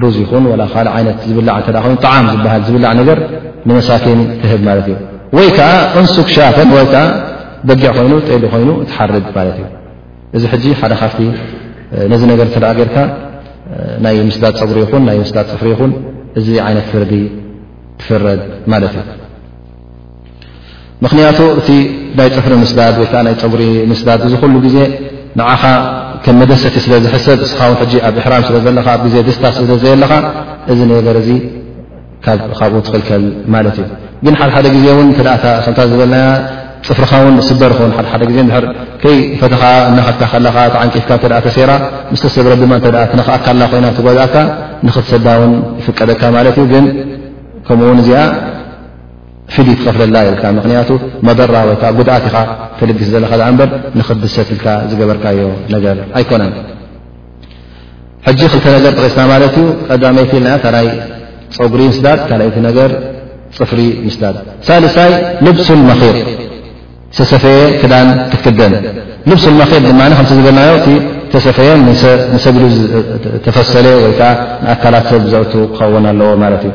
ሩዝ ይኹን ወላ ካልእ ዓይነት ዝብላዕ እተ ኮይኑ ጣዓም ዝበሃል ዝብላዕ ነገር ንመሳኪን ክህብ ማለት እዩ ወይ ከዓ እንሱክ ሻፈን ወይ ከዓ በጊዕ ኮይኑ ጤሊ ኮይኑ እትሓርድ ማለት እዩ እዚ ሕጂ ሓደ ካብቲ ነዚ ነገር እተ ጌርካ ናይ ምስዳድ ፀጉሪ ይኹን ናይ ምስዳድ ፅፍሪ ይኹን እዚ ዓይነት ፍርዲ ትፍረድ ማለት እዩ ምክንያቱ እቲ ናይ ፅፍሪ ምስዳድ ወይከዓ ናይ ፀጉሪ ምስዳድ እዚ ኩሉ ግዜ ንዓኻ ከም መደሰቲ ስለ ዝሕሰብ እስኻ ውን ሕጂ ኣብ እሕራም ስለ ዘለኻ ኣብ ግዜ ደስታ ስለ ዘየለኻ እዚ ነገር እዚ ካብኡ ትኽልከል ማለት እዩ ግን ሓደሓደ ግዜ እውን እተ ከምታ ዝበልናያ ፅፍርኻ ውን ስበር ኸውን ሓደሓደ ግዜ ድር ከይ ፈተኻ እናኸትካ ከለኻ ተዓንቂፍካ እተ ተሰራ ምስ ተሰብረ ድማ እተ ትነክኣካ ኣላ ኮይና ትጓዝእካ ንኽትሰዳ ውን ይፍቀደካ ማለት እዩ ግን ከምኡ ውን እዚኣ ፊድ ትኸፍለላ የልካ ምክንያቱ መደራ ወይከዓ ጉድኣት ኢኻ ተልግስ ዘለካ በር ንኽትድሰት ኢልካ ዝገበርካዮ ነገር ኣይኮነን ሕጂ ክልተ ነገር ጠቂስና ማለት እዩ ቀዳመይቲ ኢልና ታራይ ፀጉሪ ምስዳድ ካልኣይቲ ነገር ፅፍሪ ምስዳድ ሳልሳይ ልብሱ መኪር ዝተሰፈየ ክዳን ክትክደን ልብሱ መኪር ድማ ከምቲ ዝበልናዮ እቲ ዝተሰፈየ ንሰግዱ ተፈሰለ ወይከዓ ንኣካላት ሰብ ዘእቱ ክኸውን ኣለዎ ማለት እዩ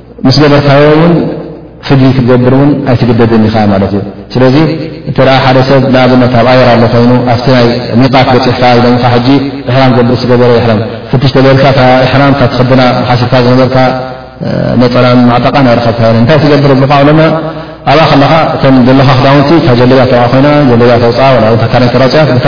ምስ ገበርካዮ እውን ፍድይ ክትገብር እውን ኣይትግደድን ኢኻ ማለት እዩ ስለዚ እንተ ሓደ ሰብ ንኣብነት ኣብ ኣየር ኣሎ ኮይኑ ኣብቲ ናይ ሚቓት በፂሕካ ኢሎምካ ሕጂ እሕራም ገብር ስገበረ ይሕረም ፍትሽ ተገይርካ እታ እሕራም እታ ትኽድና ሓሲብካ ዝነበርካ ነፀላን ማዕጠቓን ኣይረኸብካ ዮ እንታይ ትገብር ብልካ ዑለማ ኣብ ከለኻ እተ ዘለካ ክዳውንቲ እታ ጀለብያ ተባዕ ኮይና ጀለብያ ተውፅኣ ወላ እታ ካረንተራፅያት ብታ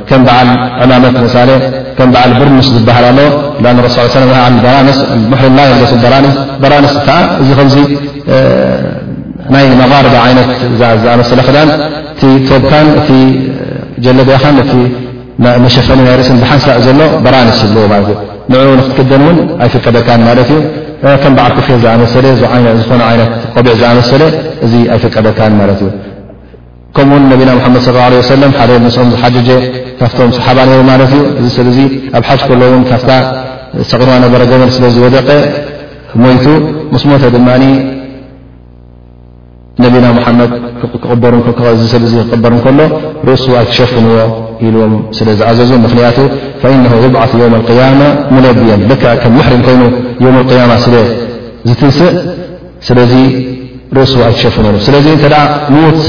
ከም በዓል ዕማመት ምሳሌ ከም በዓል ብርኑስ ዝበሃል ኣሎ ላ ረሱ ስ ን በራንስ ምሕሪ ላ የልበሱ በራንስ በራንስ ከዓ እዚ ከምዚ ናይ መቓርቢ ዓይነት ዝኣመሰለ ክዳን እቲ ቶብካን እቲ ጀለቢያኻን እቲ መሸፈኒ ናይ ርእስን ብሓንሳእ ዘሎ በራንስ ይብልዎ ማለት እዩ ንኡ ንክትክደን እውን ኣይፍቀደካን ማለት እዩ ከም በዓል ክፌ ዝኣመሰለ ዝኾነ ዓይነት ቆቢዕ ዝኣመሰለ እዚ ኣይፍቀደካን ማለት እዩ ከምኡ ውን ነቢና ሙሓመድ ስለ ላሁ ዓለይሂ ወሰለም ሓደ ምስኦም ዝሓጀጀ ካብቶም ሰሓባ ነይሩ ማለት እዩ። እዚ ሰብ እዚ ኣብ ሓጅ ከሎ ውን ካብታ ሰቂልዋ ነበረ ገመል ስለ ዝወደቀ ሞይቱ። ምስ ሞተ ድማ ነቢና ሙሓመድ ክቕበሩ እዚ ሰብ እዚ ክቕበር እንከሎ ርእሱ ኣይትሸፍንዎ ኢልዎም ስለ ዝኣዘዙ ምኽንያቱ ፈኢነሁ ይብዓት የውም ኣልቅያማ ሙለብየን ልክዕ ከም ሙሕሪም ኮይኑ የውም ኣልቅያማ ስለ ዝትንስእ ስለዚ ርእሱ ኣይትሸፍነሉ ስለዚ እተ ሙት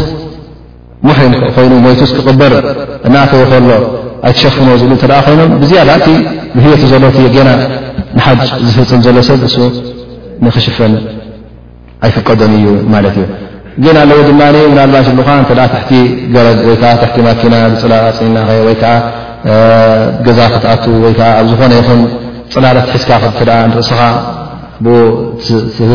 ሙሕሪም ኮይኑ ሞይቱስ ክቕበር እናእተወ ከሎ ኣይትሸፍኖ ዝብሉ እተ ኮይኖም ብዝያዳ እቲ ብህየቱ ዘሎ ገና ንሓጅ ዝፍፅም ዘሎ ሰብ እሱ ንክሽፈን ኣይፍቀዶን እዩ ማለት እዩ ግን ኣለዉ ድማ ምናልባሽ እሉካ እተ ትሕቲ ገረድ ወይዓ ትሕቲ ማኪና ብፅላፅና ወይ ከዓ ገዛ ክትኣት ወይዓ ኣብ ዝኾነ ይኹን ፅላለት ትሒዝካ ርእስኻ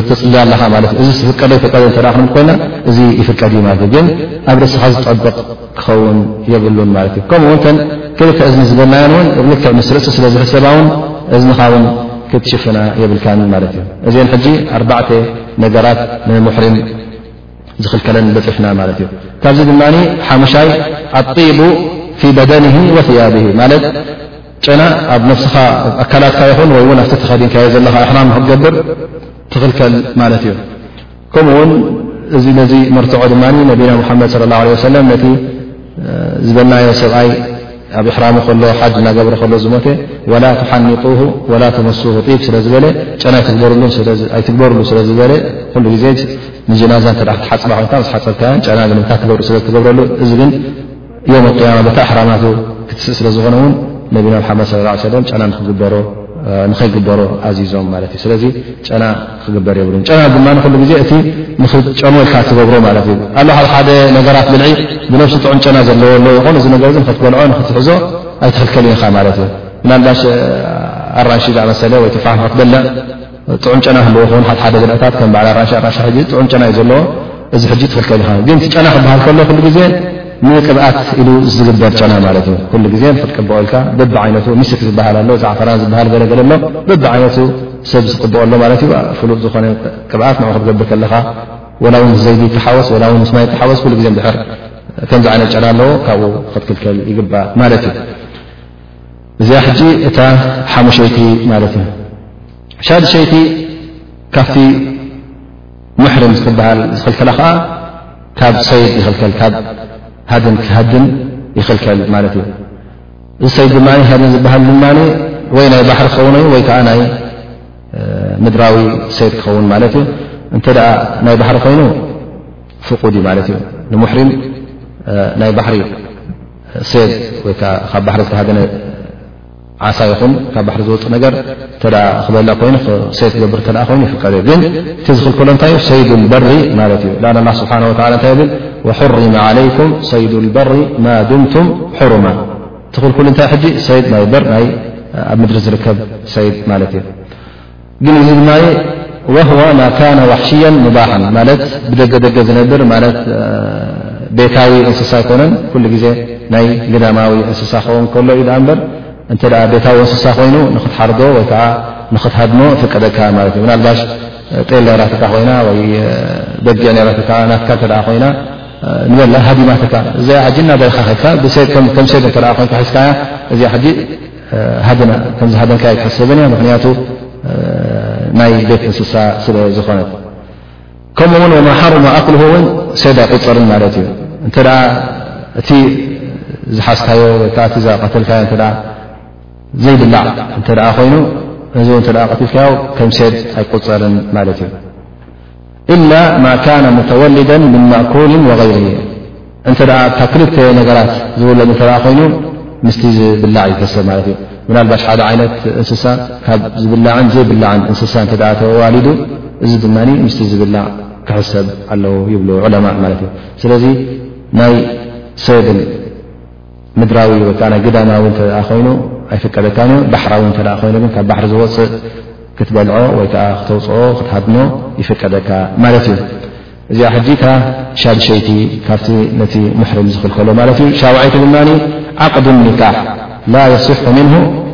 ተፅሊ ኣለኻ ማለት እዩ እዚ ፍቀደ ይፍቀደ እተ ክንብል ኮይና እዚ ይፍቀድ እዩ ማለት እዩ ግን ኣብ ርእስኻ ዝጠብቕ ክኸውን የብሉን ማለት እዩ ከምኡ ውን ተን ክልተ እዝኒ ዝበልናዮን እውን ልክዕ ምስ ርእሲ ስለ ዝሕሰባ ውን እዝንኻ ውን ክትሽፍና የብልካን ማለት እዩ እዚን ሕጂ ኣርባዕተ ነገራት ንሙሕሪም ዝኽልከለን በፂሕና ማለት እዩ ካብዚ ድማ ሓሙሻይ ኣጢቡ ፊ በደንሂ ወያብሂ ማለት ጨና ኣብ ነብስኻ ኣካላትካ ይኹን ወይ ውን ኣብቲ ተኸዲንካዮ ዘለኻ እሕራም ንክትገብር ትኽልከል ማለት እዩ ከምኡ ውን እዚ ነዚ መርትዖ ድማ ነቢና ሙሓመድ ስለ ላ ለ ሰለም ነቲ ዝበልናዮ ሰብኣይ ኣብ እሕራሙ ከሎ ሓጅ እናገብረ ከሎ ዝሞተ ወላ ትሓኒቁ ወላ ተመስ ጢብ ስለ ዝበለ ጨና ኣይትግበርሉ ስለ ዝበለ ኩሉ ግዜ ንጀናዛ ክትሓፅባ ኮይንካ ምስ ሓፀብካያን ጨና ንምንታይ ትገብሩ ስለ ትገብረሉ እዚ ግን ዮም ኣልቅያማ በቲ ኣሕራማቱ ክትስእ ስለ ዝኾነ እውን ነቢና ሓመድ ስ ላ ሰለም ጨና ንክግበሮ ንኸይግበሮ ኣዚዞም ማለት እዩ ስለዚ ጨና ክግበር የብሉን ጨና ድማ ንክሉ ግዜ እቲ ንክጨኑ ኢልካ ትገብሮ ማለት እዩ ኣሉ ሓደ ሓደ ነገራት ብልዒ ብነብሲ ጥዑም ጨና ዘለዎ ኣለዎ ይኮኑ እዚ ነገር እዚ ንክትበልዖ ንክትሕዞ ኣይትኽልከልን ኢኻ ማለት እዩ ምናልባሽ ኣራንሺ ዛመሰለ ወይ ትፋሕ ንክትበልዕ ጥዑም ጨና ክህልዎ ይኸውን ሓደ ሓደ ዘርእታት ከም በዓል ኣራንሺ ኣራንሺ ሕጂ ጥዑም ጨና እዩ ዘለዎ እዚ ሕጂ ትኽልከል ኢኻ ግን እቲ ጨና ክበሃል ከሎ ኩሉ ግዜ ንቅብኣት ኢሉ ዝግበር ጨና ማለት እዩ ኩሉ ግዜ ንክትቅብኦ ኢልካ በቢ ዓይነቱ ሚስክ ዝበሃል ኣሎ ዛዕፈራን ዝበሃል ገለገለ ኣሎ በቢ ዓይነቱ ሰብ ዝቅብኦ ኣሎ ማለት እዩ ፍሉጥ ዝኾነ ቅብኣት ንኡ ክትገብር ከለኻ ወላ እውን ዘይዲ ተሓወስ ወላ ውን ምስ ማይ ተሓወስ ኩሉ ግዜ ድሕር ከምዚ ዓይነት ጨና ኣለዎ ካብኡ ክትክልከል ይግባእ ማለት እዩ እዚኣ ሕጂ እታ ሓሙሸይቲ ማለት እዩ ሻድሸይቲ ካብቲ ሙሕርም ዝትበሃል ዝኽልከላ ከዓ ካብ ሰይድ ይኽልከል ካብ ሃድን ክሃድን ይኽልከል ማለት እዩ እዚ ሰይድ ድማ ሃድን ዝበሃል ድማ ወይ ናይ ባሕሪ ክኸውን ዩ ወይ ከዓ ናይ ምድራዊ ሰይድ ክኸውን ማለት እዩ እንተ ናይ ባሕሪ ኮይኑ ፍቁድ እዩ ማለት እዩ ንሙሕሪም ናይ ባሕሪ እዩ ሴዝ ወይ ከዓ ካብ ባሕሪ ዝተሃገነ ዓሳ ይኹን ካብ ባሕሪ ዝወፅ ነገር እተ ክበልዕ ኮይኑ ሴዝ ክገብር እተ ኮይኑ ይፍቀድ እዩ ግን እቲ ዝኽልከሎ እንታይ እዩ ሰይዱ ልበሪ ማለት እዩ ላን ላ ስብሓን ወላ እንታይ ይብል ወሕርመ ዓለይኩም ሰይዱ ልበሪ ማ ድምቱም ሕሩማ ትኽልኩል እንታይ ሕጂ ሰይድ ናይ በር ናይ ኣብ ምድሪ ዝርከብ ሰይድ ማለት እዩ ግን እዚ ድማ ወህዋ ማካነ ዋሕሽያን ሙባሓን ማለት ብደገ ደገ ዝነብር ማለት ቤታዊ እንስሳ ኣይኮነን ኩሉ ግዜ ናይ ግዳማዊ እንስሳ ክኸውን ከሎ እዩ ዳኣ እምበር እንተ ቤታዊ እንስሳ ኮይኑ ንክትሓርዶ ወይ ከዓ ንክትሃድሞ ፍቀደካ ማለት እዩ ናልባሽ ጤል ነራትካ ኮይና ወይ በጊዕ ነራትካ ናትካ እተ ኮይና ንበላ ሃዲማትካ እዚኣ ሕጂ እናበረካ ከድካ ከም ሰብ እተ ኮንካ ሒዝካያ እዚኣ ሕጂ ሃድና ከምዝሃደንካ ኣይትሓሰብን እያ ምክንያቱ ናይ ቤት እንስሳ ስለ ዝኾነት ከምኡ ውን ወማ ሓሩማ ኣክል ውን ሰይድ ኣይቁፅርን ማለት እዩ እንተ እቲ ዝሓዝካዮ ወይከዓ እቲ ዝቀተልካዮ እተ ዘይብላዕ እንተ ኮይኑ እዚ እ ቀትልካዮ ከም ሰይድ ኣይቁፀርን ማለት እዩ ኢላ ማ ካነ ሙተወሊደ ምን ማእኩል ወغይርሂ እንተ ካብ ክልተ ነገራት ዝውለድ እተ ኮይኑ ምስቲ ዝብላዕ ይከሰ ማለት እዩ ምናልባሽ ሓደ ዓይነት እንስሳ ካብ ዝብላዕን ዘይብላዕን እንስሳ እተ ተዋሊዱ እዚ ድማ ምስ ዝብላዕ ክሕሰብ ኣለዉ ይብሉ ዑለማ ማለት እዩ ስለዚ ናይ ሰብን ምድራዊ ወይከዓ ናይ ግዳማዊ እተ ኮይኑ ኣይፍቀደካን እዩ ባሕራዊ እተ ኮይኑ ግን ካብ ባሕሪ ዝወፅእ ክትበልዖ ወይከዓ ክተውፅኦ ክትሃድኖ ይፍቀደካ ማለት እዩ እዚኣ ሕጂ እታ ሻድሸይቲ ካብቲ ነቲ ሙሕርም ዝኽልከሎ ማለት እዩ ሻውዐይቲ ድማ ዓቅድ ኒካሕ ላ የስሑ ምንሁ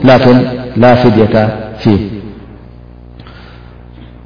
ላኪን ላ ፊድየታ ፊ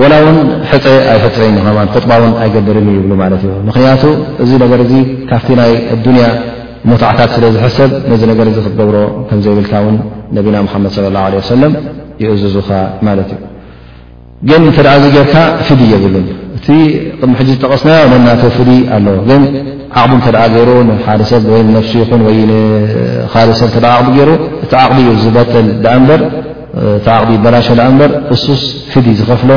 ወላ ውን ሕፀ ኣይሕፀይን ዩ ከማን ኹጥባ ውን ኣይገብርን ይብሉ ማለት እዩ ምክንያቱ እዚ ነገር እዚ ካብቲ ናይ ኣዱንያ ሞታዕታት ስለ ዝሕሰብ ነዚ ነገር እዚ ክትገብሮ ከምዘይብልካ ውን ነቢና ሙሓመድ ለ ላ ለ ሰለም ይእዝዙኻ ማለት እዩ ግን እንተ እዚ ጌርካ ፍድ የብሉን እቲ ቅድሚ ሕጂ ዝጠቐስናዮ ነናተ ፍድ ኣለዎ ግን ዓቕቢ እንተ ገይሩ ንሓደ ሰብ ወይ ንነፍሱ ይኹን ወይ ንካል ሰብ ተ ዓቕቢ ገይሩ እቲ ዓቕቢ እዩ ዝበጥል ዳኣ እምበር እቲ ዓቕዲ ይበላሸ ዳኣ እምበር እሱስ ፊዲ ዝኸፍሎ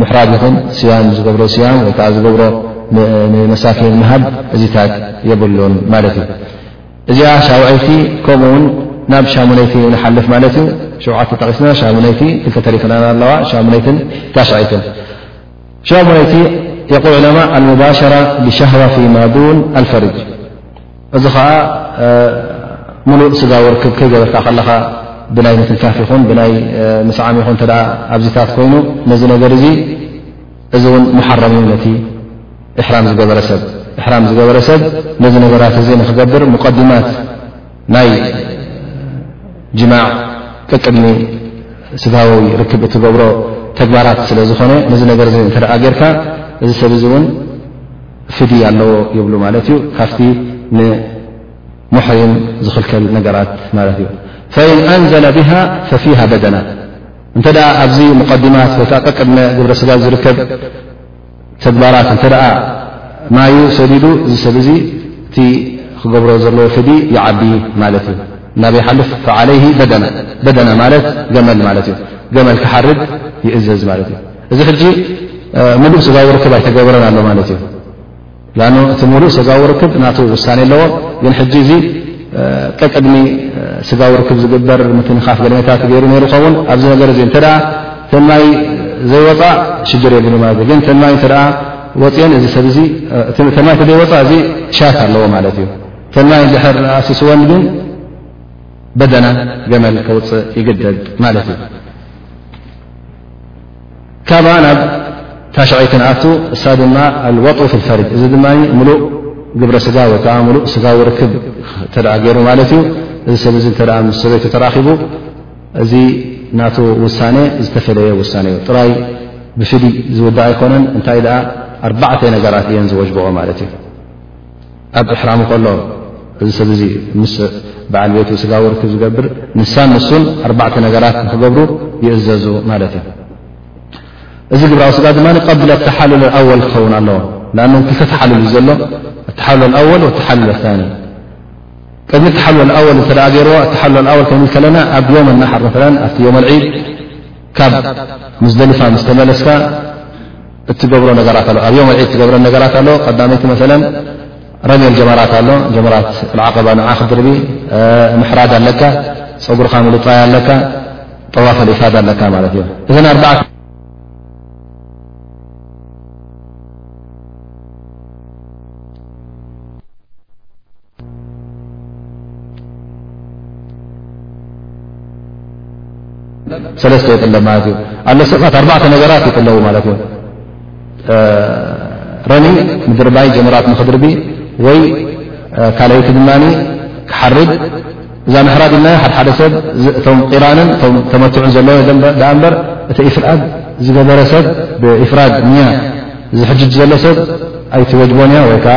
ምሕራድ ይኹን ስያም ዝገብሮ ስያም ወይ ከዓ ዝገብሮ ንመሳኪን ምሃብ እዚታት የብሉን ማለት እዩ። እዚኣ ሻውዐይቲ ከምኡ ውን ናብ ሻሙነይቲ ንሓልፍ ማለት እዩ። ሸውዓተ ጠቒስና ሻሙነይቲ ክልተ ተሪፈናና ኣለዋ ሻሙነይትን ታሽዐይትን ሻሙነይቲ የቁል ዑለማ ኣልሙባሸራ ብሻህዋ ፊ ማዱን ኣልፈርጅ እዚ ከዓ ሙሉእ ስጋዊ ርክብ ከይገበርካ ከለኻ ብናይ ምትንካፍ ይኹን ብናይ ምስዓም ይኹን ተ ኣብዚታት ኮይኑ ነዚ ነገር እዚ እዚ እውን መሓረም እዩ ነቲ ሕራም ዝገበረሰብ ሕራም ዝገበረሰብ ነዚ ነገራት እዚ ንክገብር ሙቀዲማት ናይ ጅማዕ ቀቅድሚ ስጋዊ ርክብ እትገብሮ ተግባራት ስለ ዝኾነ ነዚ ነገር እዚ እንተ ጌርካ እዚ ሰብ እዚ እውን ፍዲ ኣለዎ ይብሉ ማለት እዩ ካብቲ ንሙሕሪም ዝኽልከል ነገራት ማለት እዩ ፈኢን ኣንዘለ ብሃ ፈፊሃ በደና እንተ ኣብዚ ሙቀዲማት ወይከዓ ቀቅድመ ግብረ ስጋ ዝርከብ ተግባራት እንተ ማዩ ሰዲዱ እዚ ሰብ እዚ እቲ ክገብሮ ዘለዎ ፍዲ ይዓቢ ማለት እዩ ናበ ይሓልፍ ዓለይ በደና ማለት ገመል ማለት እዩ ገመል ክሓርድ ይእዘዝ ማለት እዩ እዚ ሕጂ ምሉእ ስጋዊ ርክብ ኣይተገብረን ኣሎ ማለት እዩ ላኣኑ እቲ ሙሉእ ሰጋዊ ርክብ ናቱ ውሳኔ ኣለዎ ግን ሕጂ እዚ ቀቅድሚ ስጋዊ ርክብ ዝግበር ምትንኻፍ ገለመታት ገይሩ ነይሩ ኸውን ኣብዚ ነገር እዚ እንተ ተንማይ ዘይወፃእ ሽግር የብሉ ማለት ግን ተንማይ እተ ወፅኦን እዚ ሰብ ዚ ተንማይ እተዘይወፃእ እዚ ሻት ኣለዎ ማለት እዩ ተንማይ ዘሕር ኣሲስወን ግን በደና ገመል ከውፅእ ይግደድ ማለት እዩ ካባ ናብ ታሽዐይ ክንኣቱ እሳ ድማ ኣልወጥኡ ፊ ልፈርጅ እዚ ድማ ምሉእ ግብረ ስጋ ወይ ከዓ ምሉእ ስጋዊ ርክብ እተ ገይሩ ማለት እዩ እዚ ሰብ እዚ እተ ምስ ሰበይቱ ተራኺቡ እዚ ናቱ ውሳነ ዝተፈለየ ውሳነ እዩ ጥራይ ብፍዲ ዝውዳእ ኣይኮነን እንታይ ደኣ ኣርባዕተ ነገራት እየን ዝወጅበኦ ማለት እዩ ኣብ እሕራሙ ከሎ እዚ ሰብ እዚ ምስ በዓል ቤቱ ስጋዊ ርክብ ዝገብር ንሳን ንሱን ኣርባዕተ ነገራት ንክገብሩ ይእዘዙ ማለት እዩ እዚ ግብራዊ ስጋ ድማ ቀብለ ተሓሉል ኣወል ክኸውን ኣለዎ ኣ ክልተ ተሓሉል እዩ ዘሎ ተሓሉል ኣወል ተሓሉል ኣታኒ ቅድሚ ተሓሉል ኣወል እተ ገይርዎ ተሓሉል ኣወል ክንብል ከለና ኣብ ዮም ናሓር መ ኣብቲ ዮም ልዒድ ካብ ሙዝደሊፋ ምስ ተመለስካ እትገብሮ ነገራት ኣሎ ኣብ ዮም ልዒድ ትገብረ ነገራት ኣሎ ቀዳመይቲ መ ረምል ጀመራት ኣሎ ጀመራት ዓቀባ ንዓ ክድርቢ ምሕራድ ኣለካ ፀጉርካ ምልጣይ ኣለካ ጠዋፈ ፋድ ኣለካ ማለት እዩ እዘ ሰለስተ ይጥለ ማለት እዩ ኣለ ስቕት ኣርባዕተ ነገራት ይጥለቡ ማለት እዩ ረሚ ምድርባይ ጀመራት ንክድርቢ ወይ ካልይቲ ድማ ክሓርድ እዛ ምሕራድ ኢልና ሓደሓደ ሰብ እቶም ቂራንን እቶም ተመትዑን ዘለዎ ዳኣ እምበር እቲ ኢፍራድ ዝገበረ ሰብ ብኢፍራድ እኒያ እዚ ሕጅጅ ዘሎ ሰብ ኣይትወጅቦን እያ ወይከዓ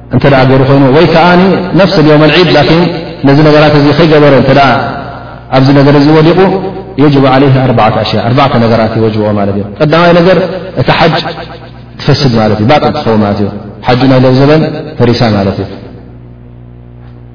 እንተ ገይሩ ኮይኑ ወይ ከዓ ነፍሲ ዮም ልዒድ ላኪን ነዚ ነገራት እዚ ከይገበረ እተ ኣብዚ ነገር እዚ ወዲቑ የጅቡ ዓለ ኣርባዓ ኣሽያ ኣርባዕተ ነገራት ይወጅቦ ማለት እዩ ቀዳማይ ነገር እቲ ሓጅ ትፈስድ ማለት እዩ ባጥል ትኸው ማለት እዩ ሓጁ ናይ ለብዘበን ፈሪሳ ማለት እዩ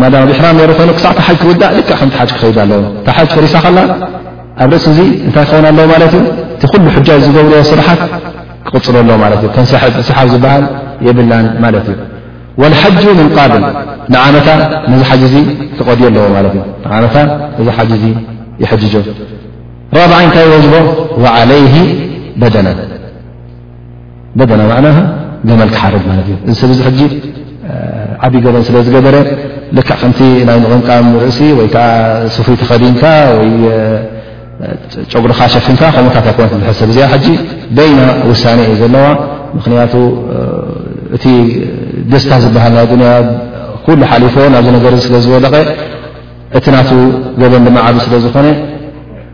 ማዳም ኣብ ኢሕራም ነይሩ ኮይኑ ክሳዕ ታሓጅ ክውዳእ ልክዕ ከም ታሓጅ ክኸይድ ኣለዎ ታሓጅ ፈሪሳ ከላ ኣብ ርእሲ እዚ እንታይ ክኸውን ኣለዎ ማለት እዩ እቲ ኩሉ ሕጃጅ ዝገብርዎ ስራሓት ክቕፅሎ ኣሎ ማለት እዩ ከንሰሐብ ሰሓብ ዝበሃል የብላን ማለት እዩ ወልሓጁ ምን ቃብል ንዓመታ ነዚ ሓጅ እዚ ክቐድዮ ኣለዎ ማለት እዩ ንዓመታ እዚ ሓጅ እዚ ይሕጅጆ ራብዓ እንታይ ይወጅቦ ወዓለይሂ በደና በደና ማዕናሃ ገመል ክሓርድ ማለት እዩ እዚ ሰብ እዚ ሕጂ ዓብዪ ገበን ስለ ዝገበረ ልክዕ ከምቲ ናይ ምቕምቃም ርእሲ ወይ ከዓ ስፉይ ተኸዲንካ ወይ ጨጉርኻ ሸፊንካ ከምኡታት ኣይኮነት ዝሕሰብ እዚኣ ሕጂ በይና ውሳኔ እዩ ዘለዋ ምክንያቱ እቲ ደስታ ዝበሃል ናይ ዱንያ ኩሉ ሓሊፎ ናብዚ ነገር ስለ ዝወደቐ እቲ ናቱ ገበን ድማ ዓብ ስለ ዝኾነ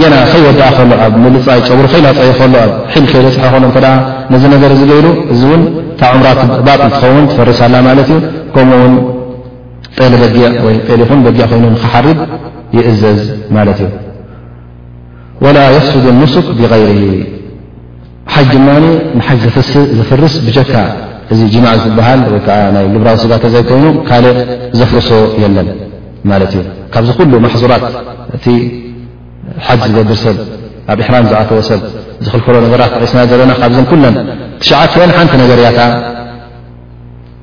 ገና ከይወድኣ ከሎ ኣብ ምልጻይ ጨጉሩ ከይላጸየ ከሎ ኣብ ሒል ከይበጽሐ ከሎ እንተ ነዚ ነገር እዚ ገይሩ እዚ እውን እታ ዑምራ ባጢል ትኸውን ትፈርስ ኣላ ማለት እዩ ከምኡ ውን ጤሊ በጊዕ ወይ ጤሊ ይኹን በጊዕ ኮይኑ ንክሓርድ ይእዘዝ ማለት እዩ ወላ የፍሱዱ ኑሱክ ብغይርሂ ሓጅ ድማ ንሓጅ ዘፍስእ ዘፍርስ ብጀካ እዚ ጅማዕ ዝበሃል ወይ ከዓ ናይ ግብራዊ ስጋ ተዘይኮይኑ ካልእ ዘፍርሶ የለን ማለት እዩ ካብዚ ኩሉ ማሕዙራት እቲ ሓጅ ዝገብር ሰብ ኣብ እሕራም ዝኣተወ ሰብ ዝኽልከሎ ነገራት ተቂስና ዘለና ካብዘን ኩለን ትሽዓትኤን ሓንቲ ነገር እያ ከዓ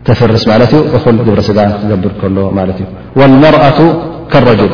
ተፍርስ ማለት እዩ እኹል ግብረ ስጋ ክገብር ከሎ ማለት እዩ ወልመርኣቱ ከረጅል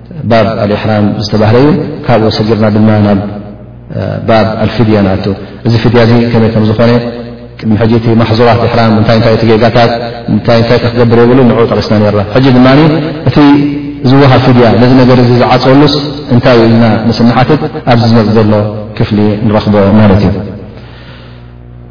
ባብ ኣልእሕራም ዝተባህለ እዩ ካብኡ ሰጊርና ድማ ናብ ባብ ኣልፍድያ ንኣቱ እዚ ፍድያ እዚ ከመይ ከም ዝኾነ ቅድሚ ሕጂ እቲ ማሕዙራት እሕራም እንታይ እንታይ እቲ ጌጋታት እታይ እንታይ ክገብር የብሉ ንኡ ጠቂስና ነርና ሕጂ ድማ እቲ ዝወሃብ ፍድያ ነዚ ነገር እዚ ዝዓፀወሉስ እንታይ ዩ ኢልና ምስ ንሓትት ኣብዚ ዝመፅ ዘሎ ክፍሊ ንረኽቦ ማለት እዩ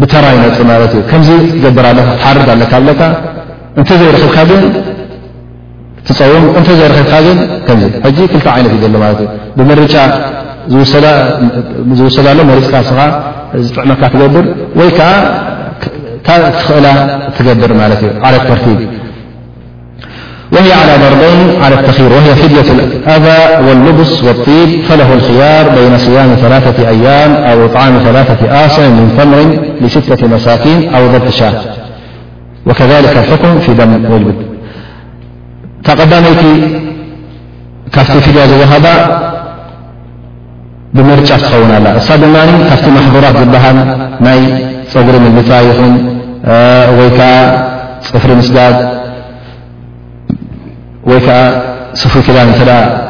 ብተራ ይመፅ ማለት እዩ ከምዚ ትገብር ኣለካ ክትሓርድ ኣለካ ኣለካ እንተዘይረክብካ ግን ትፀውም እንተዘይረክብካ ግን ከምዚ ሕጂ ክልተ ዓይነት እዩ ዘሎ ማለት እዩ ብምርጫ ዝውሰዳሎ መሪፅካ ስኻ ዝጥዕመካ ትገብር ወይ ከዓ ትኽእላ ትገብር ማለት እዩ ዓለት ተርቲብ وهي على ضربين على التخييروهفدية الأذى واللبس والطيب فله الخيار بين صياملا أيام أو إطعاملاثة اصع من ثمر لة مساكين أو ضبط شا وكذلك الحكم في دم وب دم فتفد هبا ብምርጫ ትኸውን ኣላ። እሳ ድማ ካብቲ ማሕዱራት ዝበሃል ናይ ፀጉሪ ምልፃይ ይኹን ወይ ከዓ ፅፍሪ ምስዳድ ወይ ከዓ ስፉይ ክዳን እንተ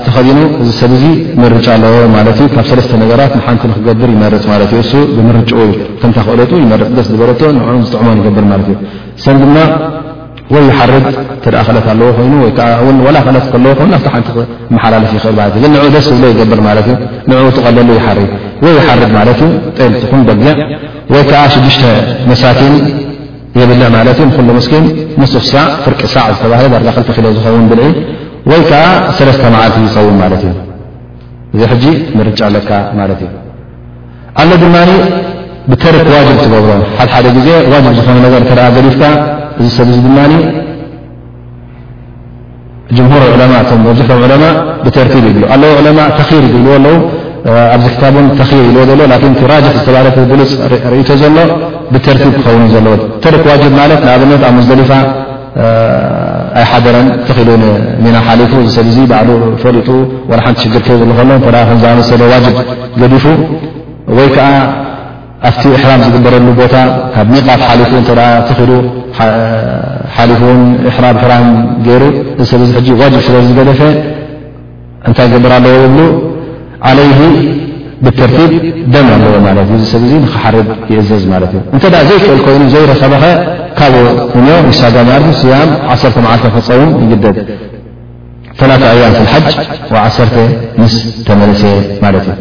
ተኸዲኑ እዚ ሰብ እዚ ምርጫ ኣለዎ ማለት እዩ። ካብ ሰለስተ ነገራት ንሓንቲ ንክገብር ይመርፅ ማለት እዩ። እሱ ብምርጭኡ ከምታ ክእለቱ ይመርፅ ደስ ዝበለቶ ንዕኡን ዝጥዕሞን ይገብር ማለት እዩ። እሰን ድማ ወይ ይሓርድ እተ ክለት ኣለዎ ኮይኑ ወይ ውን ዋላ ክለት ከለዎ ኮይኑ ኣብቲ ሓንቲ ክመሓላለፍ ይኽእል ማለት እዩ ግን ንኡ ደስ ዝብሎ ይገብር ማለት እዩ ንኡ ትቐለሉ ይሓሪ ወይ ይሓርድ ማለት እዩ ጤል ትኹን በጊዕ ወይ ከዓ ሽዱሽተ መሳኪን የብልዕ ማለት እዩ ንኩሉ ምስኪን ንሱፍ ሳዕ ፍርቂ ሳዕ ዝተባህለ ዳርጋ ክልተ ኪሎ ዝኸውን ብልዒ ወይ ከዓ ሰለስተ መዓልቲ ዝፀውም ማለት እዩ እዚ ሕጂ ምርጫ ኣለካ ማለት እዩ ኣለ ድማ ብተርክ ዋጅብ ትገብሮ ሓድ ሓደ ግዜ ዋጅብ ዝኾነ ነገር እተ ገዲፍካ እዚ ሰብ እዚ ድማ ጅምሁር ዑለማ እቶም መብዝሕቶም ዑለማ ብተርቲብ ይብሉ ኣለዉ ዑለማ ተኺር ዝብልዎ ኣለዉ ኣብዚ ክታብ ን ተኺር ኢልዎ ዘሎ ላን እቲ ራጅ ዝተባለ ብሉፅ ርእቶ ዘሎ ብተርቲብ ክኸውን ዘለዎ ተርክ ዋጅብ ማለት ንኣብነት ኣብ ሙዝደሊፋ ኣይሓደረን ተኺሉ ንሚና ሓሊፉ እዚ ሰብ እዚ ባዕሉ ፈሊጡ ዋላ ሓንቲ ሽግር ከይብሉ ከሎ እተ ከም ዝኣመሰለ ዋጅብ ገዲፉ ወይ ከዓ ኣብቲ እሕራም ዝግበረሉ ቦታ ካብ ሚቓት ሓሊፉ እተ ተኺሉ ሓሊፉ ውን እሕራም ሕራም ገይሩ እዚ ሰብ እዚ ሕጂ ዋጅብ ስለ ዝገደፈ እንታይ ግብር ኣለዎ ይብሉ ዓለይሂ ብተርቲብ ደም ኣለዎ ማለት እዩ እዚ ሰብ ዙ ንክሓርድ ይእዘዝ ማለት እዩ እንተ ዘይክእል ኮይኑ ዘይረኸበኸ ካብ እሞ ንሳጋ ማር ስያም ዓሰርተ መዓልተ ክፀውም ይግደድ ሰላተ ኣያም ፍልሓጅ ዓሰርተ ምስ ተመለሰ ማለት እዩ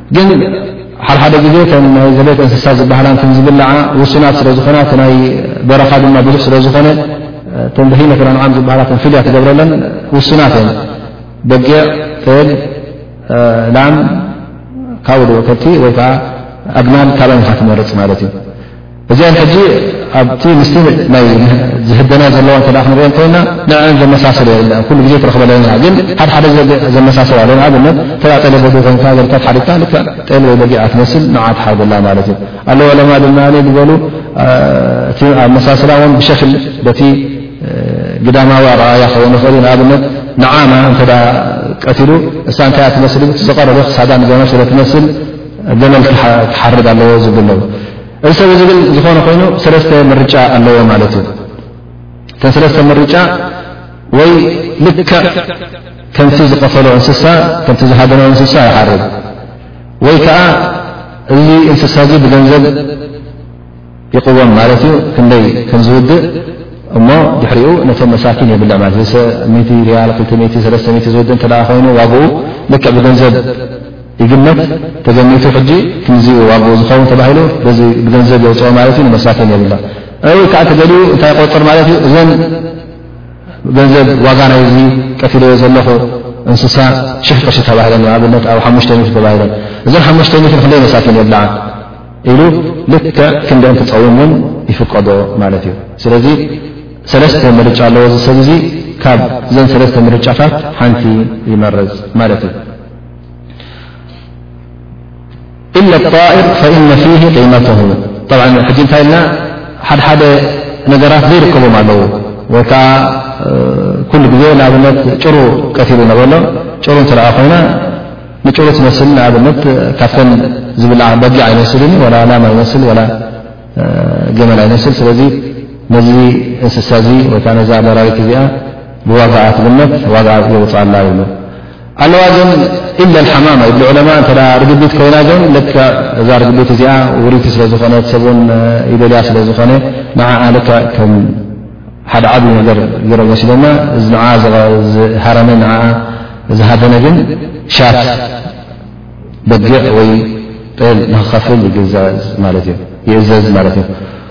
ግን ሓደሓደ ግዜ እተን ናይ ዘቤት እንስሳ ዝበሃላ እተን ዝብልዓ ውሱናት ስለ ዝኾና እቲ ናይ በረኻ ድማ ብዙሕ ስለ ዝኾነ እተን በሂመት ኣንዓም ዝበሃላ እተን ፍልያ ትገብረለን ውሱናት እየን በጊዕ ጤል ላም ካብኡ ድኡ ከብቲ ወይ ከዓ ኣግናል ካባይን ኢኻ ትመርፅ ማለት እዩ እዚኣን ሕጂ ኣብቲ ምስቲ ናይ ዝህደና ዘለዋ እተ ክንሪኦን ኮይና ንዕን ዘመሳሰለ የለ ኩሉ ግዜ ትረክበለና ግን ሓደ ሓደ ዘመሳሰል ኣለ ንኣብነት ተ ጠለ በጊ ኮይንካ ዘካ ሓሪካ ል ጠል ወይ በጊዓ ትመስል ንዓ ትሓርደላ ማለት እዩ ኣለ ዕለማ ድማ ዝበሉ እቲ ኣመሳሰላ ውን ብሸክል በቲ ግዳማዊ ኣረኣያ ክኸውን ይኽእል ዩ ንኣብነት ንዓማ እተ ቀትሉ እሳ እንታይ እያ ትመስል ዝቀረበ ክሳዳን ገመል ስለ ትመስል ገመል ትሓርድ ኣለዎ ዝብለው እዚ ሰብ እዚ ግን ዝኾነ ኮይኑ ሰለስተ ምርጫ ኣለዎ ማለት እዩ እተን ሰለስተ ምርጫ ወይ ልክዕ ከምቲ ዝቐተሎ እንስሳ ከምቲ ዝሃደኖ እንስሳ ይሓርብ ወይ ከዓ እዚ እንስሳ እዚ ብገንዘብ ይቕወም ማለት እዩ ክንደይ ከም ዝውድእ እሞ ድሕሪኡ ነቶም መሳኪን የብልዕ ማለት እ ሪያል ዝውድእ እተ ኮይኑ ዋግኡ ልክዕ ብገንዘብ ይግመት ተገሚቱ ሕጂ ክንዚ ዋግኡ ዝኸውን ተባሂሉ በዚ ብገንዘብ የውፅኦ ማለት እዩ ንመሳኪን የብላ ወይ ከዓ እተደልዩ እንታይ ቆፅር ማለት እዩ እዘን ገንዘብ ዋጋ ናይ እዚ ቀትለዮ ዘለኹ እንስሳ ሽሕ ቅርሺ ተባሂለን ኣብነት ኣብ ሓሙሽ ተባሂለን እዘን ሓሙሽ ክንደይ መሳኪን የብልዓ ኢሉ ልክዕ ክንደን ክፀውም እውን ይፍቀዶ ማለት እዩ ስለዚ ሰለስተ ምርጫ ኣለዎ ዝሰብ እዙ ካብ እዘን ሰለስተ ምርጫታት ሓንቲ ይመረፅ ማለት እዩ ኢለ ጣኢር ፈኢነ ፊ ቂመተ ጠብ ሕጂ እንታይ ኢልና ሓደሓደ ነገራት ዘይርከቦም ኣለዉ ወይ ከዓ ኩሉ ግዜ ንኣብነት ጭሩ ቀትሉ ነበሎ ጭሩ እንተ ኮይና ንጭሩ ትመስል ንኣብነት ካብተን ዝብላ በጊዕ ኣይመስልን ዩ ላ ላም ኣይመስል ላ ገመል ኣይመስል ስለዚ ነዚ እንስሳ እዚ ወይከዓ ነዛ በራሪት እዚኣ ብዋጋኣ ትግመት ዋጋኣ የውፅኣላ ይብሉ ኣለዋ ግን ኢለ ሓማማ ይብ ዑለማ እተ ርግቢት ኮይና ግን ል እዛ ርግቢት እዚኣ ውሪቲ ስለ ዝኾነት ሰብ ውን ይደልያ ስለ ዝኾነ ንዓኣ ል ከም ሓደ ዓብ ነገር ገሮ መሲለና ን ዝሃረመ ን ዝሃደነ ግን ሻት በጊዕ ወይ ል ንክኸፍል ይግዘዝ ማለት እዩ ይእዘዝ ማለት እዩ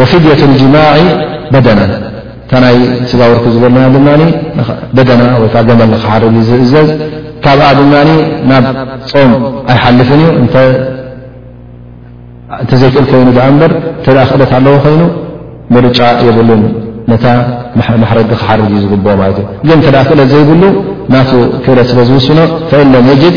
ወፊድየት ልጅማዒ በደና እታ ናይ ስጋ ውርኪ ዝበልና ድማ በደና ወይ ከዓ ገመል ንክሓርድ እዩ ዝእዘዝ ካብኣ ድማ ናብ ፆም ኣይሓልፍን እዩ እንተዘይክእል ኮይኑ ዳኣ እምበር እተ ክእለት ኣለዎ ኮይኑ ምርጫ የብሉን ነታ ማሕረዲ ክሓርድ እዩ ዝግብኦ ማለት እዩ ግን እተ ክእለት ዘይብሉ ናቱ ክእለት ስለ ዝውስኖ ፈኢን ለም የጅድ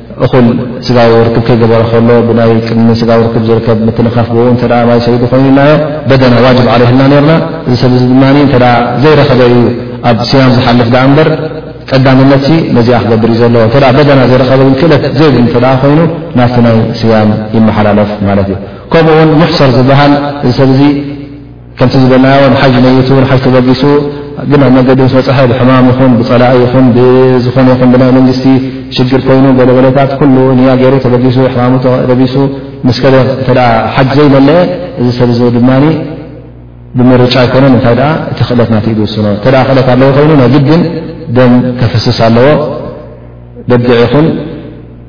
እኹል ስጋዊ ርክብ ከይገበረ ከሎ ብናይ ቅድሚ ስጋዊ ርክብ ዝርከብ ምትንኻፍ ብኡ እተ ማይ ሰይዱ ኮይኑናዮ በደና ዋጅብ ዓለ ህልና ነርና እዚ ሰብ እዚ ድማ እተ ዘይረኸበ እዩ ኣብ ስያም ዝሓልፍ ዳኣ እምበር ቀዳምነት ነዚኣ ክገብር እዩ ዘለዎ እተ በደና ዘይረኸበ ግን ክእለት ዘይብል እተ ኮይኑ ናብቲ ናይ ስያም ይመሓላለፍ ማለት እዩ ከምኡ ውን ሙሕሰር ዝበሃል እዚ ሰብ እዚ ከምቲ ዝበልናዮ ንሓጅ ነይቱ ንሓጅ ተበጊሱ ግን ኣብ መንገዲ ምስ በፅሐ ብሕማም ይኹን ብፀላኢ ይኹን ብዝኾነ ይኹን ብናይ መንግስቲ ሽግር ኮይኑ ገለገለታት ኩሉ ንያ ገይሩ ተበጊሱ ሕማሙ ተለቢሱ ምስ ከደ እተ ሓጅ ዘይመለአ እዚ ሰብ ዚ ድማ ብምርጫ ኣይኮነን እንታይ ደኣ እቲ ክእለት ናትዩ ዝውስኖ እተ ክእለት ኣለዎ ኮይኑ ናይ ግድን ደም ከፍስስ ኣለዎ በጊዕ ይኹን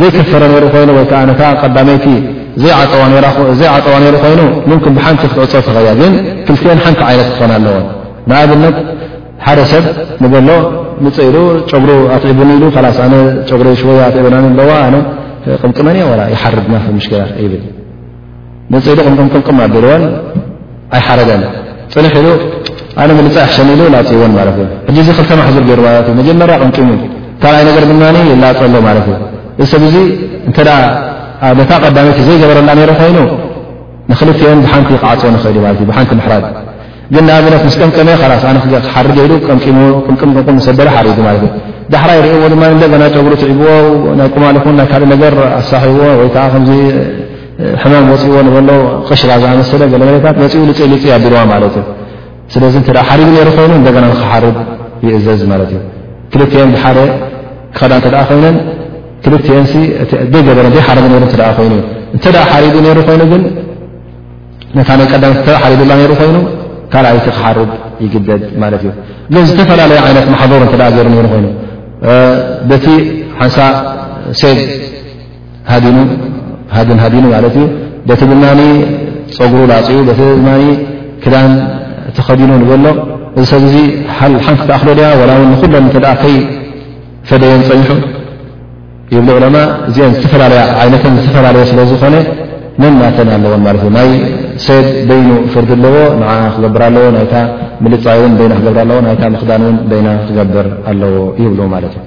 ዘይከፈረ ነሩ ኮይኑ ወይ ከዓ ነታ ቀዳመይቲ ዘይዓፀዋ ዘይዓፀዋ ነሩ ኮይኑ ምንኩም ብሓንቲ ክትዕፆ ተኸያ ግን ክልትኤን ሓንቲ ዓይነት ክኾና ኣለዎን ንኣብነት ሓደ ሰብ ንበሎ ምፅ ኢሉ ጨጉሩ ኣትዒቡኒ ኢሉ ካላስ ኣነ ጨጉሪ ሽወያ ኣትዒበናኒ ኣለዋ ኣነ ቅምጥመን እየ ዋላ ይሓርድናፍ ምሽክላ ይብል መፅኢ ኢሉ ቅምቅምቅም ኣቢልወን ኣይሓረገን ፅንሕ ኢሉ ኣነ ምልፃ ይሕሸኒ ኢሉ ላፅይወን ማለት እዩ ሕጂ እዚ ክልተ ማሕዙር ገይሩ ማለት እዩ መጀመርያ ቅምቂሙ ካልኣይ ነገር ድማ ይላፀሎ ማለት እዩ እዚ ሰብ እዚ እንተ ነታ ቀዳመይቲ ዘይገበረላ ነይሩ ኮይኑ ንክልቲኦን ብሓንቲ ክዓፅወን ይኽእል እዩ ማለት እዩ ብሓንቲ ምሕራግ ግን ንኣብነት ምስ ቀምቀመ ላስ ኣነ ክሓርድ ኢሉ ቀምቂሙ ቅምቅምቅምቅም ምስ ኣበለ ሓሪዱ ማለት እዩ ዳሕራይ ርእዎ ድማ እንደገና ጨጉሪ ትዒብዎ ናይ ቁማል ይኹን ናይ ካልእ ነገር ኣሳሒዎ ወይ ከዓ ከምዚ ሕማም ወፂእዎ ንበሎ ቅሽራ ዝኣመሰለ ገለገለታት መፂኡ ልፅ ልፅ ኣቢልዋ ማለት እዩ ስለዚ እተ ሓሪዱ ነሩ ኮይኑ እንደገና ንክሓርድ ይእዘዝ ማለት እዩ ክልተኤን ብሓደ ክኸዳ እተ ኮይነን ክልተኤን ዘይገበረ ዘይሓረደ ነሩ እተ ኮይኑ እዩ እንተ ሓሪዱ ነሩ ኮይኑ ግን ነታ ናይ ቀዳመይቲ ተሓሪዱላ ነይሩ ኮይኑ ካልኣይቲ ክሓርድ ይግደድ ማለት እዩ ግን ዝተፈላለዩ ዓይነት ማሕበር እተ ገይሩ ነይሩ ኮይኑ በቲ ሓንሳ ሴግ ሃዲኑ ሃድን ሃዲኑ ማለት እዩ በቲ ድማ ፀጉሩ ላፅኡ በቲ ድማ ክዳን ተኸዲኑ ንበሎ እዚ ሰብ እዚ ሓንቲ ተኣኽሎ ድያ ወላ ውን ንኩሎም እተ ከይፈደየን ፀኒሑ ይብሉ ዑለማ እዚኤን ዝተፈላለያ ዓይነተን ዝተፈላለየ ስለ ዝኾነ ነን ናተን ኣለዎን ማለት እዩ ናይ ሰድ በይኑ ፍርዲ ኣለዎ ንዓ ክገብር ኣለዎ ናይታ ምልፃይ እውን በይና ክገብር ኣለዎ ናይታ ምክዳን እውን በይና ክገብር ኣለዎ ይብሉ ማለት እዩ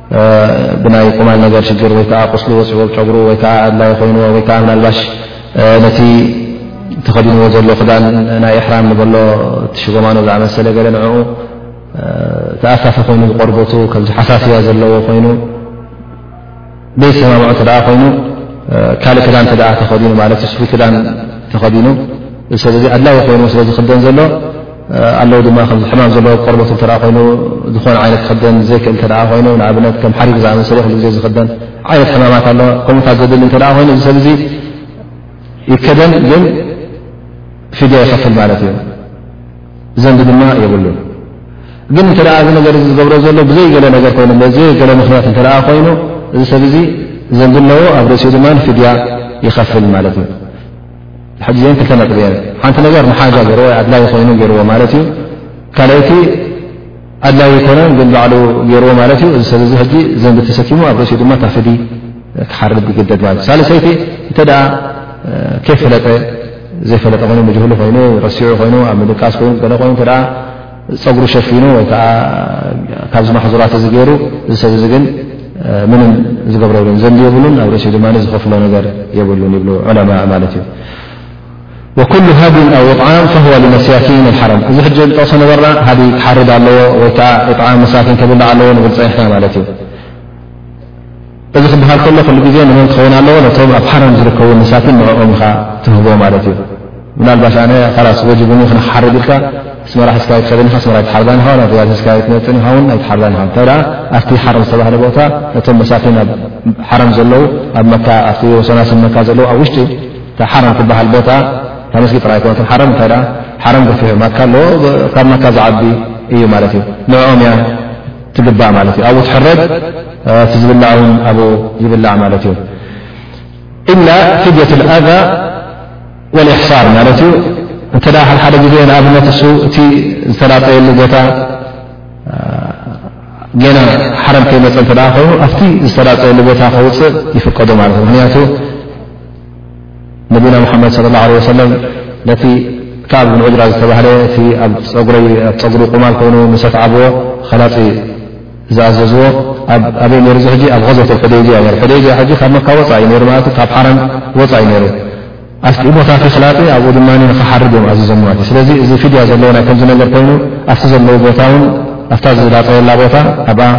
ብናይ ቁማል ነገር ሽግር ወይ ከዓ ቁስሊ ወፅዎ ጨጉሩ ወይ ከዓ ኣድላይ ኮይኑዎ ወይ ከዓ ምናልባሽ ነቲ ተኸዲንዎ ዘሎ ክዳን ናይ እሕራም ንበሎ ትሽጎማኖ ዝኣመሰለ ገለ ንዕኡ ተኣፋፊ ኮይኑ ዝቆርቦቱ ከምዚ ሓፋፍያ ዘለዎ ኮይኑ ቤተሰማምዑ እተ ኮይኑ ካልእ ክዳን እተ ተኸዲኑ ማለት ዩ ስፉይ ክዳን ተኸዲኑ ሰብ እዚ ኣድላይ ኮይኑ ስለዝክደን ዘሎ ኣለዉ ድማ ከምዚ ሕማም ዘለዎ ቆርበት እተ ኮይኑ ዝኾነ ዓይነት ክክደን ዘይክእል እተ ኮይኑ ንኣብነት ከም ሓሪር ዝኣመሰለ ሉ ግዜ ዝክደን ዓይነት ሕማማት ኣለዋ ከምኡታት ዘድሊ እተ ኮይኑ እዚ ሰብ ዙ ይከደን ግን ፊድያ ይኸፍል ማለት እዩ ዘንቢ ድማ የብሉ ግን እተ እዚ ነገር እ ዝገብሮ ዘሎ ብዘይገለ ነገር ኮይኑ ዘገለ ምክንያት እተ ኮይኑ እዚ ሰብ ዙ ዘንቢ ኣለዎ ኣብ ርእሲኡ ድማ ፊድያ ይኸፍል ማለት እዩ ሕጂ ዘን ክልተ ነጥቢ እየን ሓንቲ ነገር ንሓጃ ገይርዎ ወይ ኣድላይ ኮይኑ ገይርዎ ማለት እዩ ካልኣይቲ ኣድላይ ይኮነን ግን ባዕሉ ገይርዎ ማለት እዩ እዚ ሰብ እዚ ሕጂ ዘንቢ ተሰኪሙ ኣብ ርእሲኡ ድማ ታፍዲ ክሓርብ ይግደድ ማለት እዩ ሳለሰይቲ እንተ ደኣ ከይፈለጠ ዘይፈለጠ ኮይኑ መጅህሉ ኮይኑ ረሲዑ ኮይኑ ኣብ ምድቃስ ኮይኑ ገለ ኮይኑ ተ ፀጉሩ ሸፊኑ ወይ ከዓ ካብዚ ማሕዙራት እዚ ገይሩ እዚ ሰብ እዚ ግን ምንም ዝገብሮ የብሉን ዘንቢ የብሉን ኣብ ርእሲኡ ድማ ዝኸፍሎ ነገር የብሉን ይብሉ ዑለማ ማለት እዩ ወኩሉ ሃድን ኣው ኢጣዓም ፈህወ ንመስያኪን ሓረም እዚ ሕጂ ንጠቕሶ ነበርና ሃዲ ክሓርድ ኣለዎ ወይ ከዓ ኢጣዓም መሳኪን ከብልዕ ኣለዎ ንብል ፀኒሕና ማለት እዩ እዚ ክበሃል ከሎ ኩሉ ግዜ ንመን ክኸውን ኣለዎ ነቶም ኣብ ሓረም ዝርከቡ መሳኪን ንዕኦም ኢኻ ትህቦ ማለት እዩ ምናልባሽ ኣነ ላስ ወጅቡኒ ክነክሓርድ ኢልካ ኣስመራ ሒዝካ ኣይትኸደን ኢኻ ኣስመራ ኣይትሓርዳን ኢኻ ዋላ ሪያድ ሒዝካ ኣይትመፅን ኢኻ ውን ኣይትሓርዳን ኢኻ እንታይ ደኣ ኣብቲ ሓረም ዝተባህለ ቦታ ነቶም መሳኪን ኣብ ሓረም ዘለዉ ኣብ መካ ኣብቲ ወሰናስን መካ ዘለዉ ኣብ ውሽጢ እታ ሓረም ትበሃል ቦታ እታ መስጊድ ጥራይ ኣይኮነትን ሓረም እንታይ ደኣ ሓረም ገፊሑ ማካ ኣለዎ ካብ ማካ ዝዓቢ እዩ ማለት እዩ ንዕኦም እያ ትግባእ ማለት እዩ ኣብኡ ትሕረድ እቲ ዝብላዕ ውን ኣብኡ ይብላዕ ማለት እዩ ኢላ ፍድት ኣዛ ወልእሕሳር ማለት እዩ እንተ ሓሓደ ግዜ ንኣብነት እሱ እቲ ዝተላፀየሉ ገታ ገና ሓረም ከይመፀ እተ ኮይኑ ኣብቲ ዝተላፀየሉ ገታ ክውፅእ ይፍቀዶ ማለት እዩ ምክንያቱ ነቢና ሙሓመድ ስ ላ ወሰለም ነቲ ካብ ብን ዑጅራ ዝተባህለ እቲ ኣብ ፀጉሪ ቁማል ኮይኑ ንሰትዓብዎ ኸላፂ ዝኣዘዝዎ ኣበይ ነሩ እዚ ሕጂ ኣብ ቐዘት ሕደይብያ ሩ ሕደይብያ ሕጂ ካብ መካ ወፃኢ ነሩ ማለት ካብ ሓረም ወፃኢ ነይሩ ኣብቲ ቦታቲ ክላጢ ኣብኡ ድማ ንክሓርድ እዮም ኣዝዞ ማለት እዩ ስለዚ እዚ ፊድያ ዘለዎ ናይ ከምዚ ነገር ኮይኑ ኣብቲ ዘለዉ ቦታ ውን ኣብታ ዝላፀየላ ቦታ ኣብኣ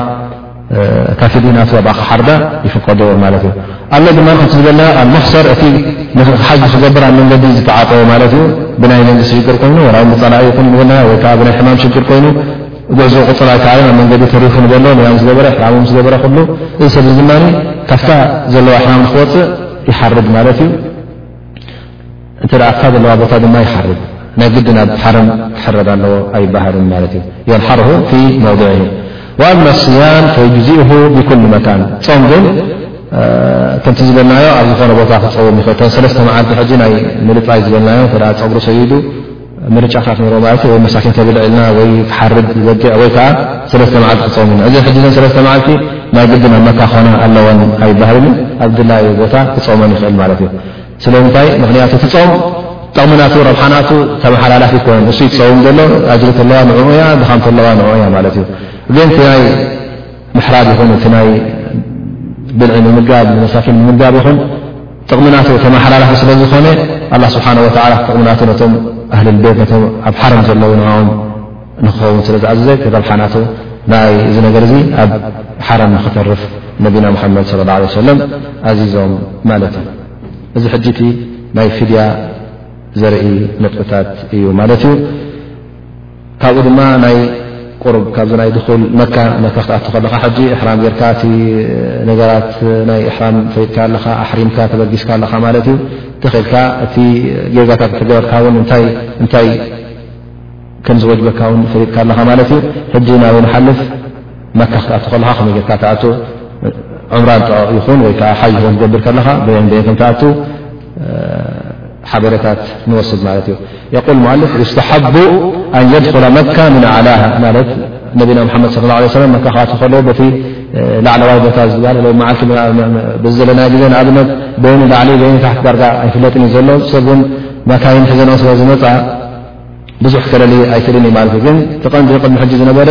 እታ ፍዲ ናትዋ ብኣ ክሓርዳ ይፍቀዶ ማለት እዩ ኣሎ ድማ ከምቲ ዝበልና ኣብ መሕሰር እቲ ንክሓጅ ክገብር ኣብ መንገዲ ዝተዓጠወ ማለት እዩ ብናይ መንግስቲ ሽግር ኮይኑ ወላ ብፀላኢ ይኹን ንበልና ወይ ከዓ ብናይ ሕማም ሽግር ኮይኑ ጉዕዞ ቅፅል ኣይከኣለን ኣብ መንገዲ ተሪፉ ንበሎ ንያም ዝገበረ ሕራሙ ምስ ገበረ ክብሉ እዚ ሰብ እዚ ድማ ካፍታ ዘለዋ ሕማም ንክወፅእ ይሓርድ ማለት እዩ እንተ ኣብካ ዘለዋ ቦታ ድማ ይሓርድ ናይ ግድን ኣብ ሓረም ክሕረድ ኣለዎ ኣይበሃልን ማለት እዩ የንሓርሁ ፊ መውድዒ ወኣማ ስያም ፈይጅዚእሁ ብኩል መካን ፆም ግን ከምቲ ዝበልናዮ ኣብ ዝኾነ ቦታ ክፀውም ይኽእል ተ ሰለስተ መዓልቲ ሕጂ ናይ ምልፃይ ዝበልናዮ ፀጉሪ ሰይዱ ምርጫ ካፍ ነይሮም ማለት እዩ ወይ መሳኪን ተብልዕ ኢልና ወይ ትሓርድ በጊዕ ወይ ከዓ ሰለስተ መዓልቲ ክፀውም ኢልና እዚ ሕጂ ዘን ሰለስተ መዓልቲ ናይ ግድን ኣብ መካ ክኾና ኣለወን ኣይባሃልን እዩ ኣብ ድላዩ ቦታ ክፀውመን ይኽእል ማለት እዩ ስለምንታይ ምክንያቱ ትፆም ጠቕምናቱ ረብሓናቱ ተመሓላላፍ ይኮነን እሱ ይፀውም ዘሎ ኣጅሪ ተለዋ ንዕኡ እያ ድኻም ተለዋ ንዕኡ እያ ማለት እዩ ግን ናይ ምሕራድ ይኹን እቲ ናይ ብልዒ ምምጋብ ንመሳኪን ምምጋብ ይኹን ጥቕምናቱ ተመሓላላፊ ስለ ዝኾነ ኣላ ስብሓን ወላ ጥቕምናቱ ነቶም ኣህሊ ቤት ነቶም ኣብ ሓረም ዘለዉ ንኦም ንክኸውን ስለ ዝኣዘዘ ተዘብሓናቱ ንኣይ እዚ ነገር እዚ ኣብ ሓረም ንክተርፍ ነቢና ሙሓመድ ለ ላ ሰለም ኣዚዞም ማለት እዩ እዚ ሕጂ እቲ ናይ ፊድያ ዘርኢ ነጥብታት እዩ ማለት እዩ ካብኡ ድማ ናይ ቁርብ ካብዚ ናይ ድኹል መካ መካ ክትኣቱ ከለኻ ሕጂ እሕራም ጌርካ እቲ ነገራት ናይ እሕራም ፈይጥካ ኣለኻ ኣሕሪምካ ተበጊስካ ኣለኻ ማለት እዩ ተኽኢልካ እቲ ጌጋታት ትገበርካ ውን እንታይ እንታይ ከም ዝወጅበካ ውን ፈሊጥካ ኣለኻ ማለት እዩ ሕጂ ናበይ ንሓልፍ መካ ክትኣቱ ከለኻ ከመይ ጌርካ ትኣቱ ዑምራ ንጠቕ ይኹን ወይ ከዓ ሓይ ይኹን ትገብር ከለኻ በየን በየን ከም ትኣቱ ሓበረታት ንወስድ ማለት እዩ የል ሞልፍ ዩስተሓቡ ኣን የድኩላ መካ ምን ዓላሃ ማለት ነቢና ሓመድ ለ ለ ሰለ መካ ክኣት ከለዎ በቲ ላዕለዋይ ቦታ ዝባል ወይ መዓልቲ ብዘለና ግዜ ንኣብነት በይኒ ላዕሊ በይኒ ታሕቲ ዳርጋ ኣይፍለጥን እዩ ዘሎ ሰብ እውን መካይን ሕዘኖ ስለ ዝመፃ ብዙሕ ከለሊ ኣይክእልን እዩ ማለት እዩ ግን ተቐንዲ ቅድሚ ሕጂ ዝነበረ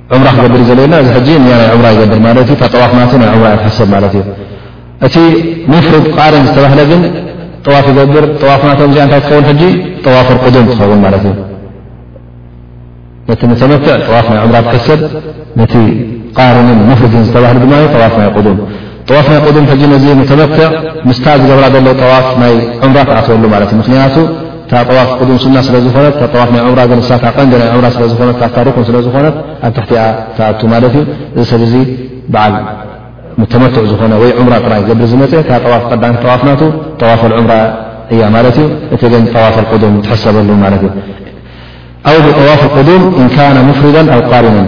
ዑምራ ክገብር ዘሎ ኢልና እዚ ሕጂ ንያ ናይ ዑምራ ይገብር ማለት እዩ እታ ጠዋፍ ናቱ ናይ ዑምራ ይሓሰብ ማለት እዩ እቲ ሙፍርድ ቃርን ዝተባህለ ግን ጠዋፍ ይገብር ጠዋፍ ናቶም እዚኣ እንታይ ትኸውን ሕጂ ጠዋፍ ርቁዱም ትኸውን ማለት እዩ ነቲ መተመትዕ ጠዋፍ ናይ ዑምራ ትሕሰብ ነቲ ቃርንን ሙፍርድን ዝተባህለ ድማ ጠዋፍ ናይ ቁዱም ጠዋፍ ናይ ቁዱም ሕጂ ነዚ መተመትዕ ምስታ ዝገብራ ዘሎ ጠዋፍ ናይ ዑምራ ትኣትወሉ ማለት እዩ ምክንያቱ እታ ጠዋፍ ቁዱም ሱና ስለ ዝኾነት እታ ጠዋፍ ናይ ዑምራ ግን ንሳታ ቀንዲ ናይ ዑምራ ስለ ዝኾነት ካብታ ሩኩን ስለ ዝኾነት ኣብ ትሕቲኣ ትኣቱ ማለት እዩ እዚ ሰብ እዚ በዓል ተመትዕ ዝኾነ ወይ ዑምራ ጥራይ ገብሪ ዝመፀ እታ ጠዋፍ ቀዳንቲ ጠዋፍ ናቱ ጠዋፍ ልዑምራ እያ ማለት እዩ እቲ ግን ጠዋፍ ቁዱም ትሕሰበሉ ማለት እዩ ኣው ብጠዋፍ ቁዱም እንካነ ሙፍሪዳን ኣው ቃሪነን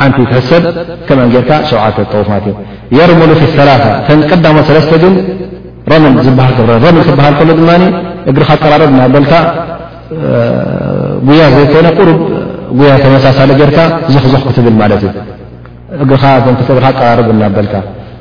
ሓንቲ ትሕሰብ ከምኣ ጌርካ ሸውዓተ ትጠውፍ ማለት እዩ የርሙሉ ፊ ሰላ ተን ቀዳሞት ሰለስተ ግን ረምል ዝበሃል ክብረ ረምል ክበሃል ከሎ ድማ እግርካ ቀራረብ ናበልካ ጉያ ዘይኮነ ቁሩብ ጉያ ተመሳሳሊ ጌርካ ዞክዞክ ክትብል ማለት እዩ እግርካ ዘንክቲ እግርካ ቀራርብ እናበልካ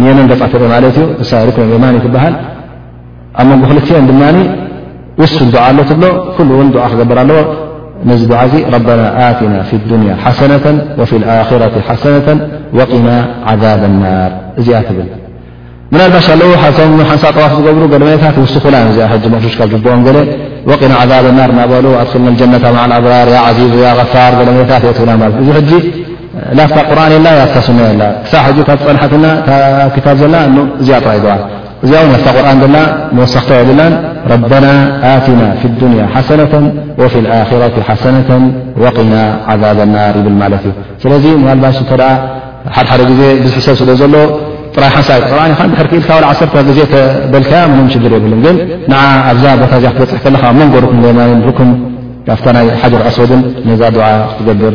ንየመን ገፃ ትርኢ ማለት እዩ እሳ ርክን የማኒ ትበሃል ኣብ መንጎ ክልትኤን ድማ ውሱን ዱዓ ኣሎ ትብሎ ኩሉ እውን ዱዓ ክገብር ኣለዎ ነዚ ዱዓ እዚ ረበና ኣትና ፊ ዱንያ ሓሰነተ ወፊ ልኣክረት ሓሰነተ ወቂና ዓዛብ ናር እዚኣ ትብል ምናልባሽ ኣለዉ ሓቶም ሓንሳ ጠዋፍ ዝገብሩ ገለመታት ውስኹላ እ እዚኣ ሕጂ መክሽሽ ካብ ጅብኦም ገለ ወቂና ዓዛብ ናር እናበሉ ኣትክልነ ጀነታ ማዓ ኣብራር ዓዚዙ ፋር ገለመታት የትብላ ማለት እዚ ሕጂ ላፍታ ቁርን የላ ላፍታ ሱና የላ ክሳዕ ሕጂ እታ ዝፀንሓትና እታ ክታብ ዘላ እዚኣ ጥራይ ዶኣ እዚኣ ውን ኣፍታ ቁርን ዘላ መወሰኽታ የብላን ረበና ኣትና ፊ ዱንያ ሓሰነተ ወፊ ልኣክረት ሓሰነተ ወቂና ዓዛብ ናር ይብል ማለት እዩ ስለዚ ምናልባሽ እተ ሓድሓደ ግዜ ብዝሒ ሰብ ስለ ዘሎ ጥራይ ሓንሳ ኣይትቕራን ኢኻ ድሕር ክኢልካ ወ ዓሰርተ ግዜ ተበልካያ ምንም ሽግር የብሉን ግን ንዓ ኣብዛ ቦታ እዚኣ ክትበፅሕ ከለካ ኣብ መንጎ ርኩን ለማንን ርኩን ካብታ ናይ ሓጅር ኣስወድን ነዛ ድዓ ክትገብር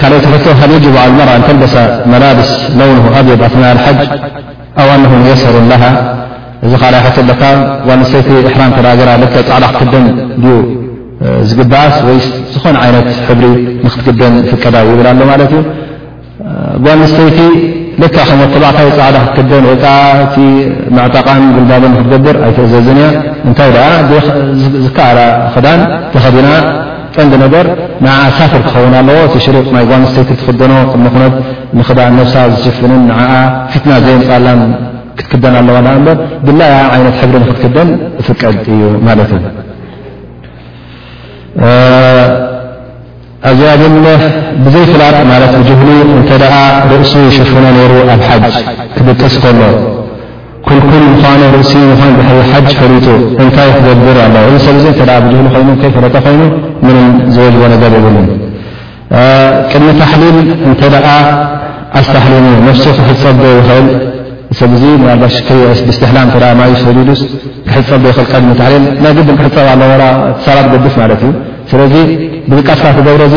ካልኦት ሕቶ ሀል የጅቡ ዐል መርኣ ኣንተልበሰ መላብስ ለውንሁ ኣብየድ ኣትናእ ኣልሐጅ ኣው ኣነሁ ሙየሰሩን ለሃ እዚ ካልኣይ ሕቶ ኣለካ ጓል ኣንስተይቲ እሕራም እንተ ገራ ልክዕ ጻዕዳ ክትክደን ድዩ ዝግብኣስ ወይስ ዝኾነ ዓይነት ሕብሪ ንክትክደን ይፍቀዳ እዩ ይብል ኣሎ ማለት እዩ ጓል ኣንስተይቲ ልክዕ ከም ወዲ ተባዕታይ ጻዕዳ ክትክደን ወይ ከዓ እቲ መዕጠቓን ጉልባብን ክትገብር ኣይትእዘዝን እያ እንታይ ደኣ ዝከኣላ ክዳን ተኸዲና ቀንዲ ነገር ንዓኣ ሳትር ክኸውን ኣለዎ። እቲ ሽሪጥ ናይ ጓል ኣንስተይቲ እትኽደኖ ቅድመ ኩነት ንክዳን ነብሳ ዝሽፍንን ንዓኣ ፍትና ዘየምጽኣላን ክትክደን ኣለዋ ደኣ እምበር ድላያ ዓይነት ሕብሪ ንክትክደን እፍቀድ እዩ ማለት እዩ። ኣዚኣ ግን ብዘይ ፍላጥ ማለት ብጅህሉ እንተ ርእሱ ይሽፍኖ ነይሩ ኣብ ሓጅ ክድቅስ ከሎ። ኩልኩል ምዃኑ ርእሲ ምዃን ድሕሪ ሓጅ ፈሊጡ እንታይ ክገብር ኣለዎ? እዚ ሰብ እዚ እንተ ብጅህሉ ኮይኑ ከይፈለጠ ኮይኑ ምንም ዝወጅቦ ነገር የብሉን። ቅድሚ ታሕሊል እንተ ኣስታሕሊሙ ነፍሱ ክሕጸብ ዶ ይኽእል? እዚ ሰብ እዚ ምናልባሽ ከይየእስ ብስትሕላም እንተ ማይ ሰዲዱስ ክሕጸብ ዶ ይኽእል? ቅድሚ ታሕሊል ናይ ግድን ክሕጸብ ኣለዎ ዋላ እቲ ሳላ ዝገድፍ ማለት እዩ። ስለዚ ብዝቃስካ ትገብሮ እዚ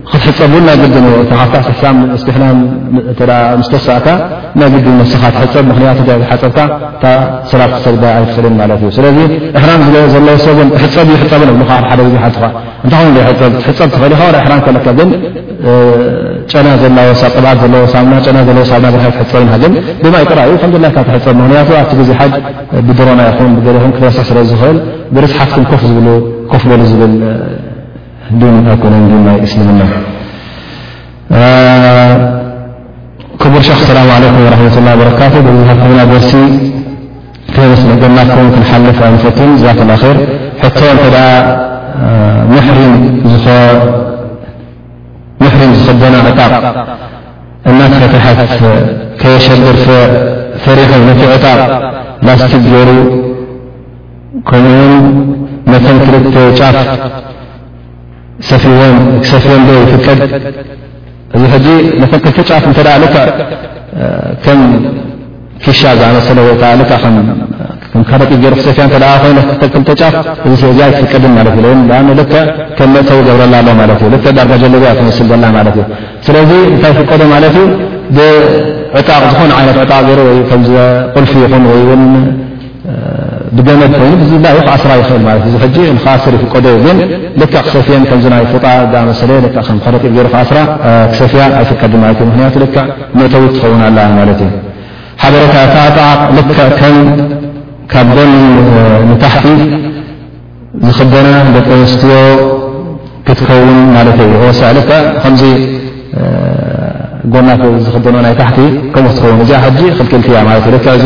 ክትሕፀብ እውን ናይ ግድን እዮ እታ ካብታ ትሕሳም እስቲሕላም እተ ምስ ተሳእካ ናይ ግድን ነስኻ ትሕፀብ ምክንያቱ እተ ዝሓፀብካ እታ ሰላት ክሰግዳ ኣይትኽእልን ማለት እዩ ስለዚ እሕራም ዘለዎ ሰብ ን ክሕፀብ ይሕፀብን እብልካ ሓደ ግዜ ሓንቲ ኸ እንታይ ኸን ይሕፀብ ትሕፀብ ትኽእል ኢኻ እሕራም ከለካ ግን ጨና ዘለዎ ቅብኣት ዘለዎ ሳምና ጨና ዘለዎ ሳምና ግካ ኣይትሕፀብን ግን ብማይ ጥራይ እዩ ከምድላይካ ትሕፀብ ምክንያቱ ኣብቲ ግዜ ሓጅ ብድሮና ይኹን ብገሌኹም ክትረስሕ ስለ ዝኽእል ብርስሓትኩም ኮፍ ዝብሉ ኮፍ በሉ ዝብል ዲን ኣይኮነን ዲን ናይ እስልምና። ክቡር ሸኽ ሰላም ዓለይኩም ወረሕመቱላ በረካቱ ብዝሃብኩምና ደርሲ ከይመስለገናኩም ክንሓልፍ ኣይንፈትን ዛክላ ር ሕቶ እንተ ሙሕሪም ዝኸደና ዕጣቕ እናተፈትሐት ከየሸግር ፈሪሑ ነቲ ዕጣቕ ላስቲክ ገይሩ ከምኡውን ነተን ክልተ ጫፍ ሰፍወን ክሰፍወን ዶ ይፍቀድ እዚ ሕጂ ነተን ክልተ ጫፍ እንተ ልክ ከም ኪሻ ዝኣመሰለ ወይ ከዓ ልክ ከም ከረጢ ገይሩ ክሰፍያ እተ ኮይነ ክልተ ጫፍ እዚ እዚኣ ይትፍቀድን ማለት እዩ ኣ ልክ ከም መእተዊ ገብረላ ኣሎ ማለት እዩ ልክ ዳርጋ ጀለብያ ትመስል ዘላ ማለት እዩ ስለዚ እንታይ ይፍቀዶ ማለት እዩ ብዕጣቕ ዝኾነ ዓይነት ዕጣቕ ገይሩ ወይ ከም ቁልፊ ይኹን ወይውን ብገመድ ኮይኑ ብዝላይ ክኣስራ ይኽእል ማለት እዚ ሕጂ ንክኣስር ይፍቀዶ እዩ ግን ልክዕ ክሰፍየን ከምዚ ናይ ፉጣ ዝኣመሰለ ልክዕ ከም ከረጢብ ገይሩ ክኣስራ ክሰፍያ ኣይፍቀድን ማለት እዩ ምክንያቱ ልክዕ መእተዊት ትኸውን ኣለዋ ማለት እዩ ሓበረታ እቲ ኣጣዓቕ ልክዕ ከም ካብ ጎኒ ንታሕቲ ንክደና ደቂ ኣንስትዮ ክትከውን ማለተይ እዩ ኣወሳእ ልካ ከምዚ ጎናት ዝክደኖ ናይ ታሕቲ ከምኡ ክትከውን እዚኣ ሓጂ ክልክልቲ እያ ማለት እዩ ካ እዚ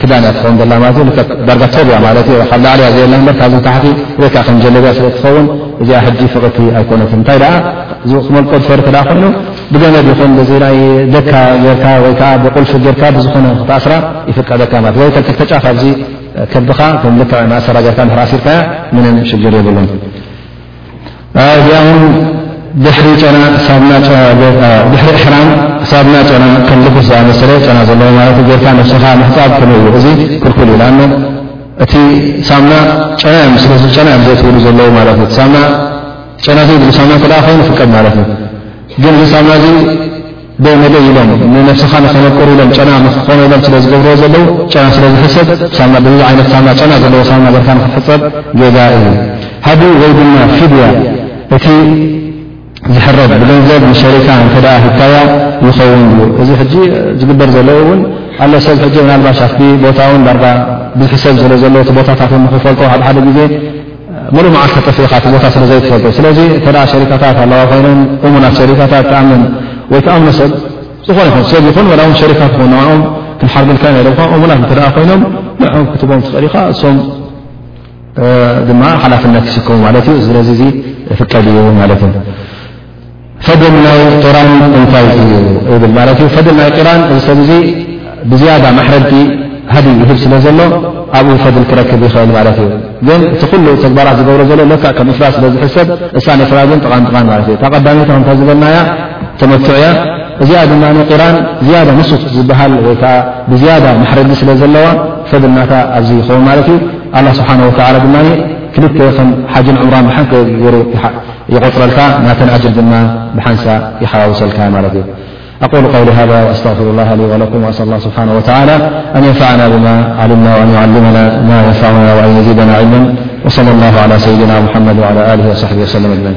ክዳን እያ ትኸውን ዘላ ማለት እዩ ዳርጋ ቶብ እያ ማለት እዩ ካብ ላዕሊያ ዘየላ በር ካብዚ ታሕቲ ካ ከም ጀለብያ ስለ ትኸውን እዚኣ ሕጂ ፍቕቲ ኣይኮነት እንታይ ደኣ ክመልቆ ዝፈር ክኣ ኮይኑ ብገመድ ይኹን እዚ ናይ ደካ ጌርካ ወይከዓ ብቁልፊ ጌርካ ብዝኾነ ክተኣስራ ይፍቀደካ ማለት ወይ ከልክልተጫፍ ኣዚ ከብድኻ ከም ልክዕ ማእሰራ ጌርካ እንድሕር ኣሲርካያ ምንም ሽግር የብሉን። እዚኣ ውን ድሕሪ ጨና ሳብና ድሕሪ እሕራም ሳብና ጨና ከም ልብስ ዝኣመሰለ ጨና ዘለዎ ማለት ጌርካ ነብስኻ ምሕፃብ ክምኡ እዩ እዚ ክልኩል እዩ ኣነ እቲ ሳብና ጨና እዮም ምስ ጨና እዮም ዘእትውሉ ዘለዉ ማለት እዩ ሳብና ጨና ዘይብሉ ሳብና እተ ኮይኑ ፍቀድ ማለት እዩ ግን እዚ ሳብና እዚ ዶ መደይ ኢሎም ንነብስኻ ንኸነቁር ኢሎም ጨና ንኽኾኖ ኢሎም ስለ ዝገብርዎ ዘለዉ ጨና ስለ ዝሕሰብ ሳምና ብዙሕ ዓይነት ሳምና ጨና ዘለዎ ሳምና ገርካ ንኽትሕጸብ ጌጋ እዩ ሃቡ ወይ ድማ ፊድያ እቲ ዝሕረድ ብገንዘብ ንሸሪካ እንተ ሂብካያ ይኸውን እዩ እዚ ሕጂ ዝግበር ዘሎ እውን ኣሎ ሰብ ሕጂ ምናልባሽ ኣብቲ ቦታ እውን ዳርጋ ብዙሒ ሰብ ስለ ዘሎ እቲ ቦታታት እውን ንኽፈልጦ ሓደ ሓደ ግዜ ምሉእ መዓልቲ ተጠፊእኻ እቲ ቦታ ስለ ዘይትፈልጦ። ስለዚ እንተ ሸሪካታት ኣለዋ ኮይነን እሙናት ሸሪካታት ትኣምን ወይ ትኣምኖ ሰብ ዝኾነ ይኹን ሰብ ይኹን ወላ እውን ሸሪካት ይኹን ንዕኦም ክንሓርድልካ ኢና ኢሎምካ እሙናት እንተ ኮይኖም ንዕኦም ክትቦም ትኽእል ኢኻ እሶም ድማ ሓላፍነት ይስከሙ ማለት እዩ። ስለዚ እዚ ፍቀድ እዩ ማለት እዩ። ፈድል ናይ ቂራን እንታይ እዩ እብል ማለት እዩ ፈድል ናይ ቂራን እዚ ሰብ እዚ ብዝያዳ ማሕረድቲ ሃዲ ይህብ ስለ ዘሎ ኣብኡ ፈድል ክረክብ ይኽእል ማለት እዩ ግን እቲ ኩሉ ተግባራት ዝገብሮ ዘሎ ለክዕ ከም እፍራድ ስለ ዝሕሰብ እሳ ንፍራድን ጥቓን ጥቓን ማለት እዩ እታ ቀዳመይቲ ከምታ ዝበልናያ ተመትዕ እያ እዚኣ ድማ ቂራን ዝያዳ ንሱት ዝበሃል ወይ ከዓ ብዝያዳ ማሕረዲ ስለ ዘለዋ ፈድል ናታ ኣብዚ ይኸውን ማለት እዩ ኣላ ስብሓን ወተላ ድማ ክልተ ከም ሓጅን ዕምራን ብሓንከ ገይሩ غطرما تنأجرما بحنس حواوس لك مالأقول قول هذا وأستغفر الله لي ولكم وأسأل الله سبحانه وتعالى أن ينفعنا بما علمنا وأن يعلمنا بما ينفعنا وأن يزيدنا علما وصلى الله على سيدنا محمد وعلى له وصحبه وسلم أجمين